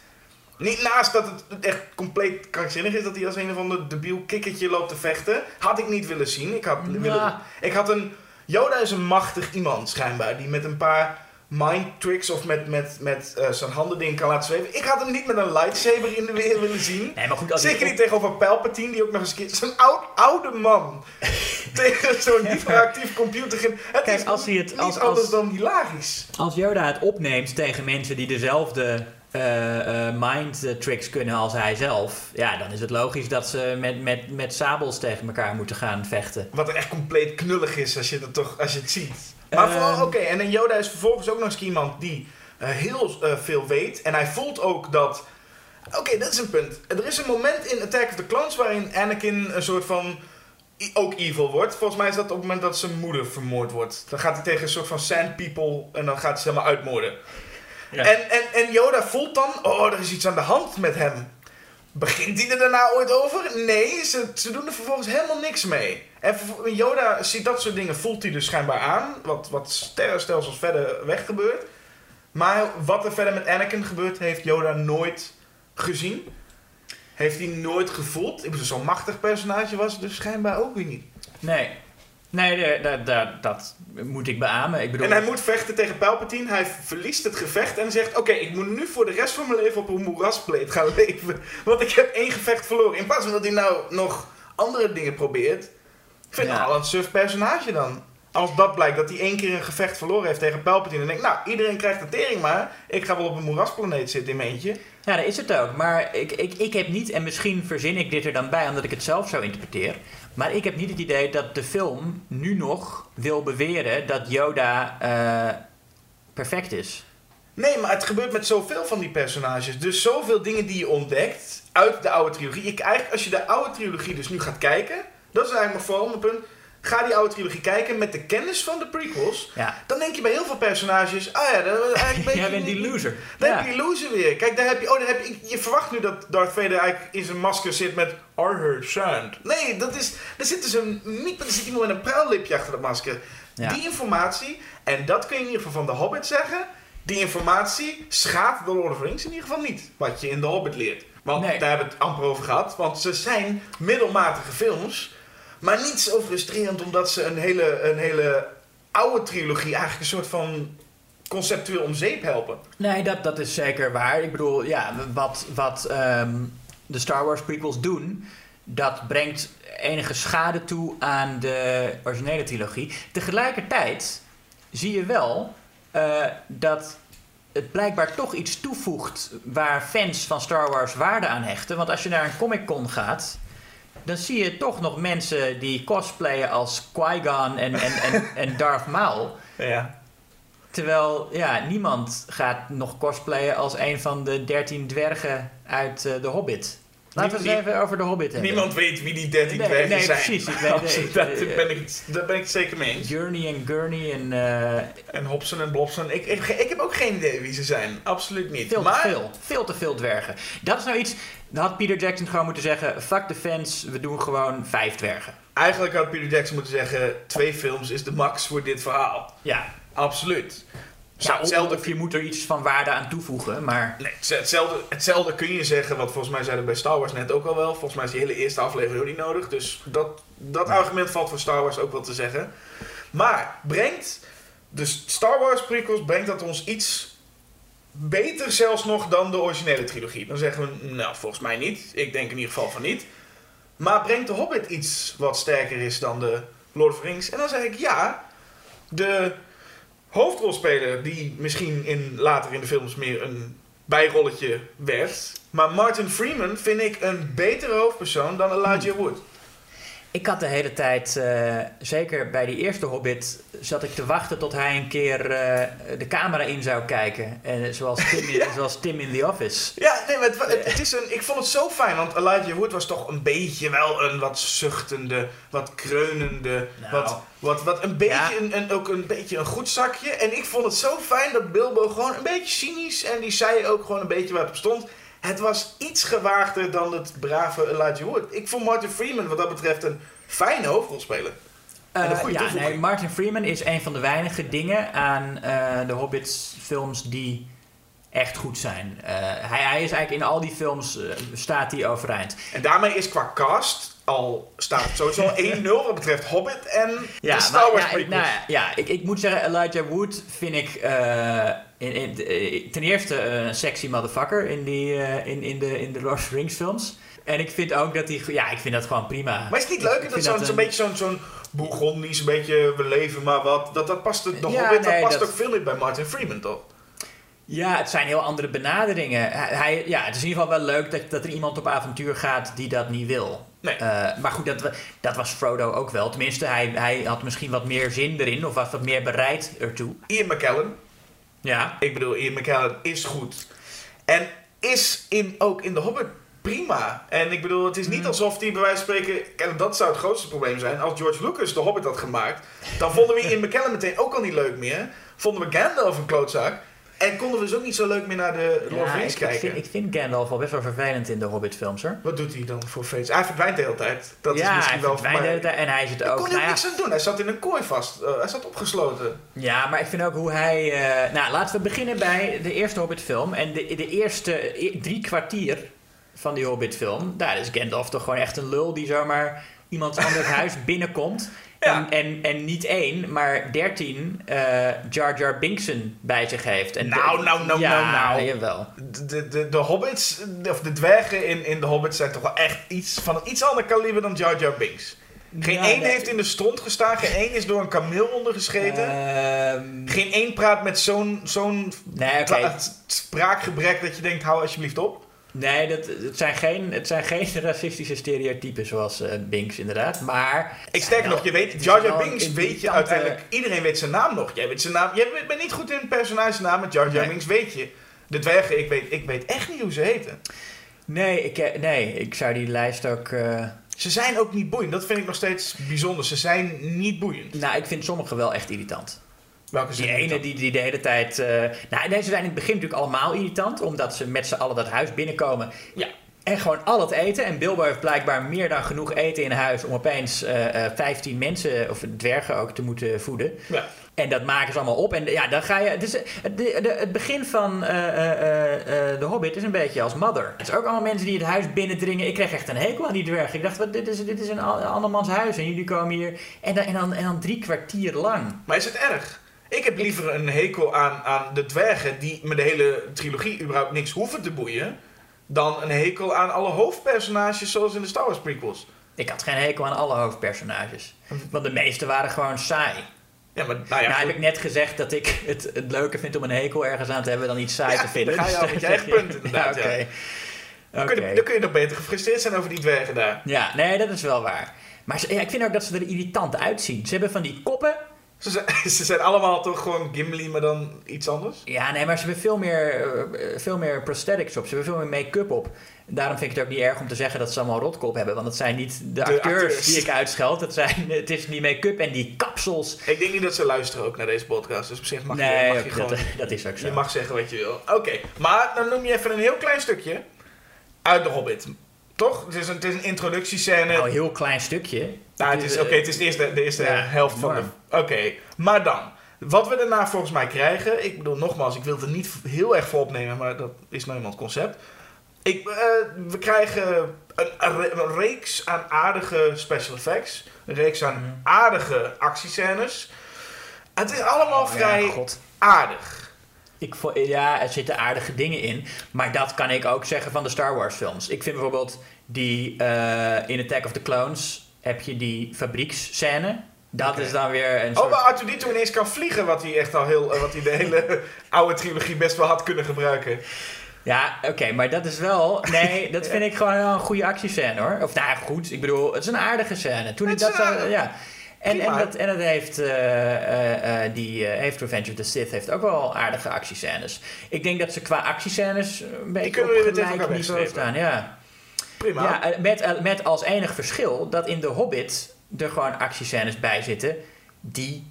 Niet naast dat het echt compleet krankzinnig is dat hij als een of ander debiel kikkertje loopt te vechten. Had ik niet willen zien. Ik had, willen, ik had een... Yoda is een machtig iemand schijnbaar. Die met een paar mind tricks of met, met, met eh, zijn handen dingen kan laten zweven. Ik had hem niet met een lightsaber in de weer willen zien. Nee, maar goed, als Zeker niet tegenover Palpatine, die ook nog eens een keer... Zo'n oud, oude man. tegen zo'n hyperactief computer. Het Kijk, is als hij het- niet als- anders als- dan hilarisch. Als Yoda het opneemt tegen mensen die dezelfde eh, mind tricks kunnen als hij zelf, ja, dan is het logisch dat ze met, met, met sabels tegen elkaar moeten gaan vechten. Wat er echt compleet knullig is als je, dat toch, als je het ziet. Maar vooral, Ehm. oké, en dan Yoda is vervolgens ook nog eens iemand die eh, heel veel weet. En hij voelt ook dat... Oké, dat is een punt. Er is een moment in Attack of the Clones waarin Anakin een soort van... ook evil wordt. Volgens mij is dat op het moment dat zijn moeder vermoord wordt. Dan gaat hij tegen een soort van sand people en dan gaat hij ze helemaal uitmoorden. Ja. En, en, en Yoda voelt dan, oh, er is iets aan de hand met hem. Begint hij er daarna ooit over? Nee, ze, ze doen er vervolgens helemaal niks mee. En Yoda ziet dat soort dingen, voelt hij dus schijnbaar aan. Wat, wat sterrenstelsels verder weg gebeurt. Maar wat er verder met Anakin gebeurt, heeft Yoda nooit gezien. Heeft hij nooit gevoeld. Ik bedoel, zo'n machtig personage was het dus schijnbaar ook weer niet. Nee, nee de- de- dat moet ik beamen. Ik bedoel, En hij moet vechten tegen Palpatine. Hij verliest het gevecht en zegt... Oké, ik moet nu voor de rest van mijn leven op een moeraspleet gaan leven. Want ik heb één gevecht verloren. In plaats van dat hij nou nog andere dingen probeert. Ik vind Ja. al een suf personage dan. Als dat blijkt dat hij één keer een gevecht verloren heeft tegen Palpatine. En denkt, nou, iedereen krijgt de tering maar. Ik ga wel op een moerasplaneet zitten in mijn eentje. Ja, dat is het ook. Maar ik, ik, ik heb niet, en misschien verzin ik dit er dan bij omdat ik het zelf zo interpreteer. Maar ik heb niet het idee dat de film nu nog wil beweren dat Yoda eh, perfect is. Nee, maar het gebeurt met zoveel van die personages. Dus zoveel dingen die je ontdekt uit de oude trilogie. Ik, eigenlijk, als je de oude trilogie dus nu gaat kijken, dat is eigenlijk mijn vooral mijn punt. Ga die oude trilogie kijken met de kennis van de prequels. Ja, Dan denk je bij heel veel personages, ah ja, dat, eigenlijk ben je jij bent die loser. Dan Ja. heb je die loser weer. Kijk, daar heb je, oh, daar heb je, je verwacht nu dat Darth Vader eigenlijk in zijn masker zit met Are her sand. Nee, dat is, er zit dus een, niet, er zit iemand met een pruillipje achter dat masker. Ja. Die informatie, en dat kun je in ieder geval van de Hobbit zeggen, die informatie schaadt de Lord of the Rings in ieder geval niet. Wat je in de Hobbit leert. Want Nee. daar hebben we het amper over gehad. Want ze zijn middelmatige films. Maar niet zo frustrerend omdat ze een hele, een hele oude trilogie eigenlijk een soort van conceptueel om zeep helpen. Nee, dat, dat is zeker waar. Ik bedoel, ja, wat, wat ehm, de Star Wars prequels doen, dat brengt enige schade toe aan de originele trilogie. Tegelijkertijd zie je wel eh, dat het blijkbaar toch iets toevoegt waar fans van Star Wars waarde aan hechten. Want als je naar een Comic Con gaat, dan zie je toch nog mensen die cosplayen als Qui-Gon en, en, en, en Darth Maul. Ja. Terwijl, ja, niemand gaat nog cosplayen als een van de dertien dwergen uit eh, The Hobbit. Laten we het even over The Hobbit hebben. Niemand weet wie die 13 Nee, dwergen nee, zijn. precies. Ik weet- Absoluut, ik- dat, ben ik, daar ben ik het zeker mee eens. Journey en Gurney en eh, En Hobson en Blobson. Ik, ik, ik heb ook geen idee wie ze zijn. Absoluut niet. veel maar, te veel. Veel te veel dwergen. Dat is nou iets... Dan had Peter Jackson gewoon moeten zeggen... Fuck de fans, we doen gewoon vijf dwergen. Eigenlijk had Peter Jackson moeten zeggen... twee films is de max voor dit verhaal. Ja. Absoluut. Ja, hetzelfde, of je moet er iets van waarde aan toevoegen, maar... nee, hetzelfde, hetzelfde kun je zeggen, wat volgens mij zeiden we bij Star Wars net ook al wel. Volgens mij is die hele eerste aflevering ook niet nodig. Dus dat, dat argument valt voor Star Wars ook wel te zeggen. Maar brengt de Star Wars prequels, brengt dat ons iets beter zelfs nog dan de originele trilogie? Dan zeggen we, nou volgens mij niet. Ik denk in ieder geval van niet. Maar brengt de Hobbit iets wat sterker is dan de Lord of the Rings? En dan zeg ik ja. De hoofdrolspeler die misschien in, later in de films meer een bijrolletje werd. Maar Martin Freeman vind ik een betere hoofdpersoon dan Elijah Wood. Ik had de hele tijd, eh, zeker bij die eerste Hobbit, zat ik te wachten tot hij een keer eh, de camera in zou kijken. En zoals Tim, in, zoals Tim in The Office. Ja, nee, maar het, het, het is een, ik vond het zo fijn, want Elijah Wood was toch een beetje wel een wat zuchtende, wat kreunende, Nou. wat, wat, wat een beetje, Ja. een, een- ook een beetje een goed zakje. En ik vond het zo fijn dat Bilbo gewoon een beetje cynisch en die zei ook gewoon een beetje waar het op stond. Het was iets gewaagder dan het brave Elijah Wood. Ik vond Martin Freeman wat dat betreft een fijne hoofdrolspeler. En een goede ja, toevoeging. nee, Martin Freeman is een van de weinige dingen aan eh, de Hobbits films die echt goed zijn. Eh, hij, hij is eigenlijk in al die films staat hij overeind. En daarmee is qua cast al staat het sowieso 1-0 wat betreft Hobbit en de Star maar- Wars ja, ik, nou, ja, ik, ik moet zeggen, Elijah Wood vind ik in, in, eh, ten eerste een sexy motherfucker in, die, eh, in, in, de, in de Lord of the Rings films. En ik vind ook dat hij, ja, ik vind dat gewoon prima. Maar is het niet leuk ik dat zo'n een- zo'n beetje zo'n zo'n Bourgondisch, een beetje we leven maar wat, dat, dat past, de Ja, Hobbit, dat nee, past dat- ook veel niet bij Martin Freeman toch? Ja, het zijn heel andere benaderingen. Hij, ja, het is in ieder geval wel leuk dat, dat er iemand op avontuur gaat die dat niet wil. Nee. Eh, maar goed, dat, dat was Frodo ook wel. Tenminste, hij, hij had misschien wat meer zin erin of was wat meer bereid ertoe. Ian McKellen, Ja. ik bedoel Ian McKellen is goed. En is in, ook in de Hobbit prima. En ik bedoel, het is niet Mm. alsof hij bij wijze van spreken, en dat zou het grootste probleem zijn, als George Lucas de Hobbit had gemaakt, dan vonden we Ian McKellen meteen ook al niet leuk meer. Vonden we Gandalf een klootzak. En konden we dus ook niet zo leuk meer naar de Lord of the Rings ik, ik, kijken. vind, ik vind Gandalf wel best wel vervelend in de Hobbit-films hoor. Wat doet hij dan voor feest? Hij verdwijnt de hele tijd. Dat ja, is misschien hij wel verdwijnt de mij. hele tijd en hij zit ook. kon hij nou ook ja, niks aan doen. Hij zat in een kooi vast. Eh, hij zat opgesloten. Ja, maar ik vind ook hoe hij. eh, nou, laten we beginnen bij de eerste Hobbit-film. En de, de eerste e- drie kwartier van die Hobbit-film. Daar is Gandalf toch gewoon echt een lul die zomaar iemands anders huis binnenkomt. Ja. En, en, en niet één, maar dertien eh, Jar Jar Binksen bij zich heeft. En Nou, nou, nou, ja, nou, nou. jawel. De, de, de, de hobbits, of de dwergen in, in de hobbits zijn toch wel echt iets van een iets ander kaliber dan Jar Jar Binks. Geen Ja, één heeft in de stront gestaan, geen één is door een kameel ondergescheten. Ehm, geen één praat met zo'n zo'n nee, spraakgebrek dat je denkt, hou alsjeblieft op. Nee, dat, het, zijn geen, het zijn geen racistische stereotypen zoals eh, Binks inderdaad. Maar Ik sterker Nou, nog, je weet, Jar Binks weet je uiteindelijk, iedereen weet zijn naam nog. Jij weet zijn naam, jij bent niet goed in personagenamen, maar Jar Jar Nee. Binks weet je. De dwergen, ik weet, ik weet echt niet hoe ze heten. Nee, ik, eh, nee, ik zou die lijst ook. eh, Ze zijn ook niet boeiend. Dat vind ik nog steeds bijzonder. Ze zijn niet boeiend. nou, ik vind sommige wel echt irritant. Welke Die ene die, die de hele tijd. eh nou, deze zijn in het begin natuurlijk allemaal irritant, omdat ze met z'n allen dat huis binnenkomen. Ja. En gewoon al het eten. En Bilbo heeft blijkbaar meer dan genoeg eten in huis om opeens eh eh 15 mensen, of dwergen ook, te moeten voeden. Ja. En dat maken ze allemaal op. En ja, dan ga je. Dus het, de, de- het begin van eh, eh, eh, eh, The Hobbit is een beetje als Mother. Het is ook allemaal mensen die het huis binnendringen. Ik kreeg echt een hekel aan die dwergen. Ik dacht, wat, dit, is, dit is een andermans huis. En jullie komen hier. En dan, en, dan, en dan drie kwartier lang. Maar is het erg? Ik heb liever een hekel aan, aan de dwergen die me de hele trilogie überhaupt niks hoeven te boeien. Dan een hekel aan alle hoofdpersonages zoals in de Star Wars prequels. Ik had geen hekel aan alle hoofdpersonages. Want de meeste waren gewoon saai. Ja, maar nou ja, nou heb ik net gezegd dat ik het, het leuker vind om een hekel ergens aan te hebben dan iets saai Ja, te vinden. dan ga je Dus al met je eigen punt inderdaad, Ja, Oké. dan, kun je, dan kun je nog beter gefrustreerd zijn over die dwergen daar. Ja, nee, dat is wel waar. Maar ze- ja, ik vind ook dat ze er irritant uitzien. Ze hebben van die koppen. Ze zijn, ze zijn allemaal toch gewoon Gimli, maar dan iets anders. Ja, nee, maar ze hebben veel meer, eh, veel meer prosthetics op. Ze hebben veel meer make-up op. Daarom vind ik het ook niet erg om te zeggen dat ze allemaal rotkop hebben. Want het zijn niet de, acteurs, acteurs. die ik uitscheld. Het, zijn, het is die make-up en die kapsels. Ik denk niet dat ze luisteren ook naar deze podcast. Dus op zich mag je, mag je dat, gewoon... dat is ook zo. Je mag zeggen wat je wil. Oké, maar dan noem je even een heel klein stukje uit de Hobbit. Toch? Het is een, het is een introductiescène. Nou, een heel klein stukje. Nou, het is, eh, oké, het is de eerste, de eerste ja, helft van de... Oké, maar dan. Wat we daarna volgens mij krijgen... Ik bedoel, nogmaals, ik wil het er niet heel erg voor opnemen... maar dat is nou eenmaal het concept. Ik, eh, we krijgen een, een re- een reeks aan aardige special effects. Een reeks aan Mhm. aardige actiescènes. Het is allemaal Oh, vrij aardig. Ik ja, er zitten aardige dingen in. Maar dat kan ik ook zeggen van de Star Wars films. Ik vind bijvoorbeeld die eh, in Attack of the Clones heb je die fabrieksscène. Dat is dan weer een Oh, soort... waar Arthur Dito ineens kan vliegen, wat hij echt al heel, eh, wat hij de hele oude trilogie best wel had kunnen gebruiken. Ja, oké, maar dat is wel... Nee, dat vind ik gewoon wel een goede actiescène, hoor. Of nou, goed. Ik bedoel, het is een aardige scène. Toen ik dat zo... Ja. En, en, dat, en dat heeft... eh, die heeft Revenge of the Sith heeft ook wel aardige actiescènes. Ik denk dat ze qua actiescènes een beetje op gelijk niveau staan. Ja. Prima. Ja, met, met als enig verschil dat in The Hobbit er gewoon actiescènes bij zitten die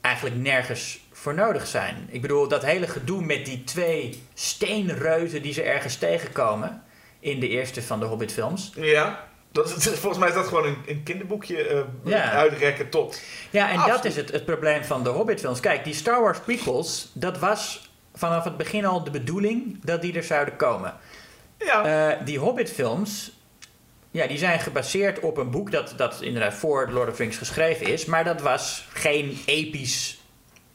eigenlijk nergens voor nodig zijn. Ik bedoel, dat hele gedoe met die twee steenreuzen die ze ergens tegenkomen in de eerste van de Hobbit-films. Ja. Dat, volgens mij is dat gewoon een, een kinderboekje eh, Ja. uitrekken tot. Ja, en dat is het, het probleem van de Hobbit-films. Kijk, die Star Wars prequels, dat was vanaf het begin al de bedoeling dat die er zouden komen. Ja. Eh, die Hobbit-films, ja, die zijn gebaseerd op een boek dat, dat inderdaad voor Lord of the Rings geschreven is. Maar dat was geen episch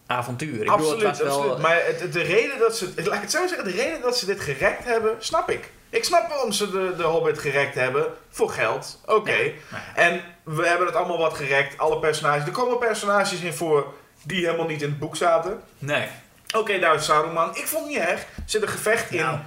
avontuur. Ik absoluut, bedoel, het was absoluut. wel... Maar het- de reden dat ze, laat ik het zo zeggen, de reden dat ze dit gerekt hebben, snap ik. Ik snap waarom ze de, de Hobbit gerekt hebben. Voor geld, oké. Ja. En we hebben het allemaal wat gerekt, alle personages. Er komen personages in voor die helemaal niet in het boek zaten. Nee. Oké, daar is Saruman. Ik vond het niet erg. Er zit een gevecht in, Nou.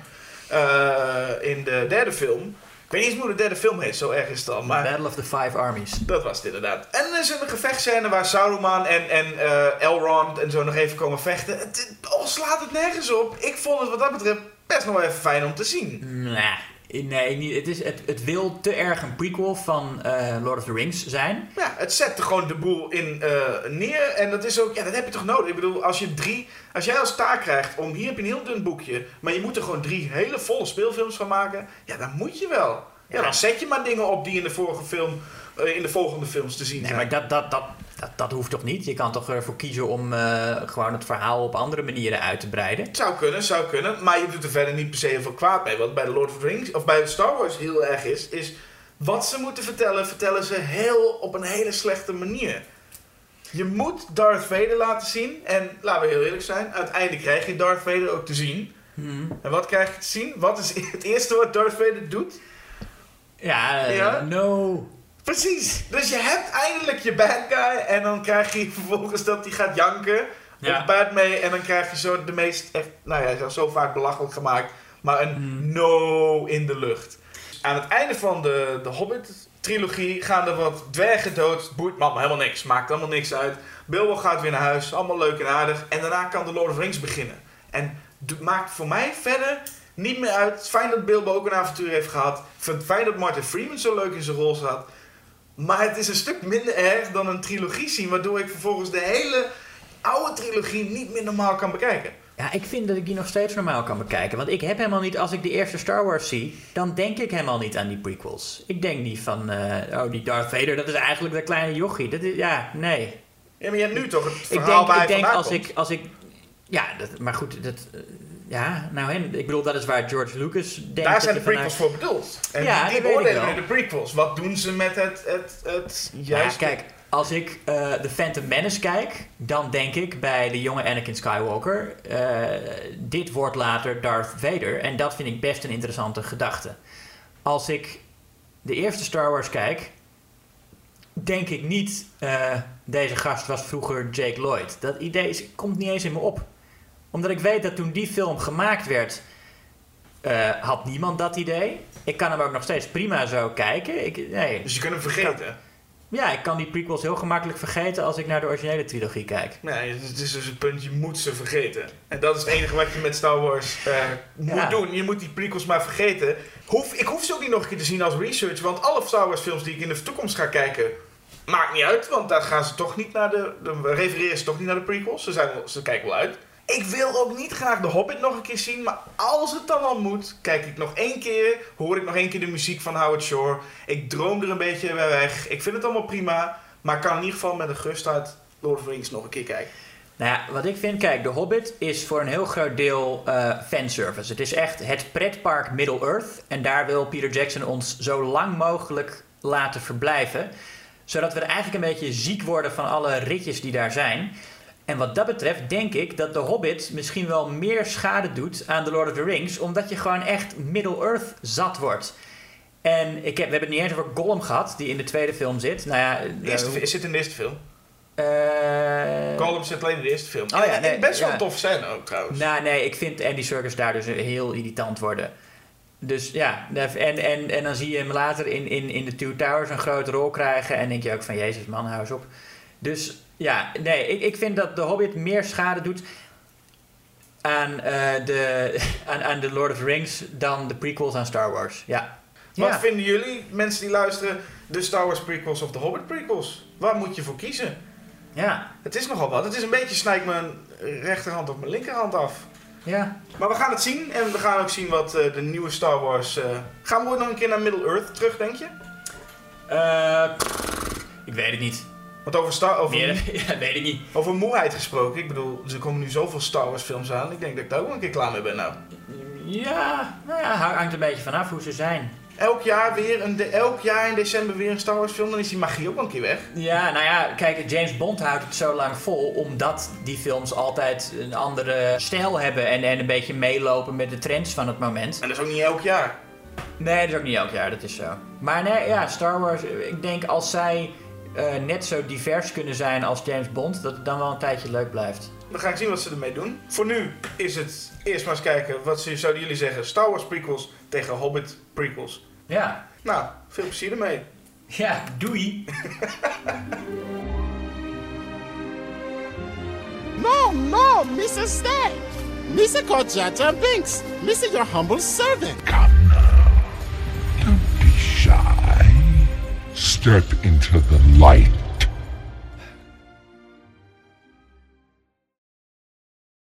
eh, in de derde film. Ik weet niet eens hoe de derde film heet, zo erg is het al. Maar Battle of the Five Armies. dat was het inderdaad. En er is een gevechtscène waar Saruman en, en eh, Elrond en zo nog even komen vechten. Het, het- oh, slaat het nergens op. Ik vond het wat dat betreft best nog wel even fijn om te zien. Nee, nee niet, het, is, het, het wil te erg een prequel van eh, Lord of the Rings zijn. Ja, het zet er gewoon de boel in eh, neer. En dat is ook, ja, dat heb je toch nodig. Ik bedoel, als je drie, als jij als taak krijgt om, hier heb je een heel dun boekje, maar je moet er gewoon drie hele volle speelfilms van maken. Ja, dan moet je wel. Ja, Ja. dan zet je maar dingen op die in de vorige film, eh, in de volgende films te zien Nee, zijn. maar dat, dat, dat, dat, dat hoeft toch niet? Je kan toch ervoor kiezen om eh, gewoon het verhaal op andere manieren uit te breiden? Zou kunnen, zou kunnen. Maar je doet er verder niet per se heel veel kwaad mee. Wat bij de Lord of the Rings, of bij Star Wars heel erg is, is wat ze moeten vertellen, vertellen ze heel op een hele slechte manier. Je moet Darth Vader laten zien. En laten we heel eerlijk zijn, uiteindelijk krijg je Darth Vader ook te zien. En wat krijg je te zien? Wat is het eerste wat Darth Vader doet? Ja, eh, Ja? no. Precies. Dus je hebt eindelijk je bad guy. En dan krijg je vervolgens dat hij gaat janken. Ja. Op Padme. En dan krijg je zo de meest, echt, nou ja, zo vaak belachelijk gemaakt. Maar een Hmm. no in de lucht. Aan het einde van de, de Hobbit-trilogie gaan er wat dwergen dood. Boeit me helemaal niks. Maakt allemaal niks uit. Bilbo gaat weer naar huis. Allemaal leuk en aardig. En daarna kan de Lord of the Rings beginnen. En maakt voor mij verder niet meer uit. Fijn dat Bilbo ook een avontuur heeft gehad. Fijn dat Martin Freeman zo leuk in zijn rol zat. Maar het is een stuk minder erg dan een trilogie zien. Waardoor ik vervolgens de hele oude trilogie niet meer normaal kan bekijken. Ja, ik vind dat ik die nog steeds normaal kan bekijken. Want ik heb helemaal niet, als ik de eerste Star Wars zie, dan denk ik helemaal niet aan die prequels. Ik denk niet van, eh, oh, die Darth Vader, dat is eigenlijk de kleine jochie. Dat is, ja, nee. Ja, maar je hebt nu toch het Ik verhaal denk, waar ik denk als komt. ik, als ik, ja, dat, maar goed, dat, eh, ja, nou, hè, ik bedoel, dat is waar George Lucas denkt. Daar zijn de prequels vanuit- voor bedoeld. En Ja, die, die de prequels. Wat doen ze met het, het, het Ja, juiste... kijk, als ik eh The Phantom Menace kijk, dan denk ik bij de jonge Anakin Skywalker, eh, dit wordt later Darth Vader. En dat vind ik best een interessante gedachte. Als ik de eerste Star Wars kijk, denk ik niet, eh, deze gast was vroeger Jake Lloyd. Dat idee is- komt niet eens in me op. Omdat ik weet dat toen die film gemaakt werd, eh, had niemand dat idee. Ik kan hem ook nog steeds prima zo kijken. Ik, nee, Dus je kunt hem vergeten. ja, ik kan die prequels heel gemakkelijk vergeten als ik naar de originele trilogie kijk. Nee, het is dus het punt, je moet ze vergeten. En dat is het enige wat je met Star Wars eh, moet Ja. doen. Je moet die prequels maar vergeten. Hoef, ik hoef ze ook niet nog een keer te zien als research, want alle Star Wars films die ik in de toekomst ga kijken, maakt niet uit, want daar gaan ze toch niet naar de, de refereren ze toch niet naar de prequels. Ze, zijn, ze kijken wel uit. Ik wil ook niet graag de Hobbit nog een keer zien, maar als het dan al moet, kijk ik nog één keer, hoor ik nog één keer de muziek van Howard Shore. Ik droom er een beetje bij weg. Ik vind het allemaal prima, maar kan in ieder geval met een gerust uit Lord of nog een keer kijken. Nou ja, wat ik vind, kijk, The Hobbit is voor een heel groot deel eh, fanservice. Het is echt het pretpark Middle-earth. En daar wil Peter Jackson ons zo lang mogelijk laten verblijven. Zodat we er eigenlijk een beetje ziek worden van alle ritjes die daar zijn. En wat dat betreft denk ik dat The Hobbit misschien wel meer schade doet aan The Lord of the Rings. Omdat je gewoon echt Middle-earth zat wordt. En ik heb, we hebben het niet eens over Gollum gehad, die in de tweede film zit. Nou ja, De eerste, eh, is zit in de eerste film. Eh, Gollum zit alleen in de eerste film. Oh ja, nee, best wel ja. tof scène ook trouwens. Nou, nee, ik vind Andy Serkis daar dus heel irritant worden. Dus ja, en, en, en dan zie je hem later in, in, in de Two Towers een grote rol krijgen. En denk je ook van, jezus man, hou eens op. Dus ja, nee, ik, ik vind dat The Hobbit meer schade doet aan, eh, de, aan, aan de Lord of the Rings dan de prequels aan Star Wars. Ja. Wat ja. vinden jullie, mensen die luisteren, de Star Wars prequels of de Hobbit prequels? Waar moet je voor kiezen? Ja, Het is nogal wat. Het is een beetje snijdt mijn rechterhand op mijn linkerhand af. ja. Maar we gaan het zien en we gaan ook zien wat eh, de nieuwe Star Wars... eh, Gaan we ooit nog een keer naar Middle-earth terug, denk je? Eh, ik weet het niet. Want over, Star, over, Meer, ja, weet ik niet. over moeheid gesproken, ik bedoel, er komen nu zoveel Star Wars films aan. Ik denk dat ik daar ook wel een keer klaar mee ben nou. Ja, nou ja, hangt een beetje vanaf hoe ze zijn. Elk jaar, weer een de- elk jaar in december weer een Star Wars film, dan is die magie ook wel een keer weg. Ja, nou ja, kijk, James Bond houdt het zo lang vol omdat die films altijd een andere stijl hebben en, en een beetje meelopen met de trends van het moment. En dat is ook niet elk jaar. Nee, dat is ook niet elk jaar, dat is zo. Maar nee, ja, Star Wars, ik denk als zij eh, net zo divers kunnen zijn als James Bond, dat het dan wel een tijdje leuk blijft. We gaan zien wat ze ermee doen. Voor nu is het eerst maar eens kijken, wat ze- zouden jullie zeggen? Star Wars prequels tegen Hobbit prequels. Ja, Nou, veel plezier ermee. ja, doei. No, no, Mr. Stay. Mr. Jar Binks. Mr. Your humble servant. Don't be shy. Step into the light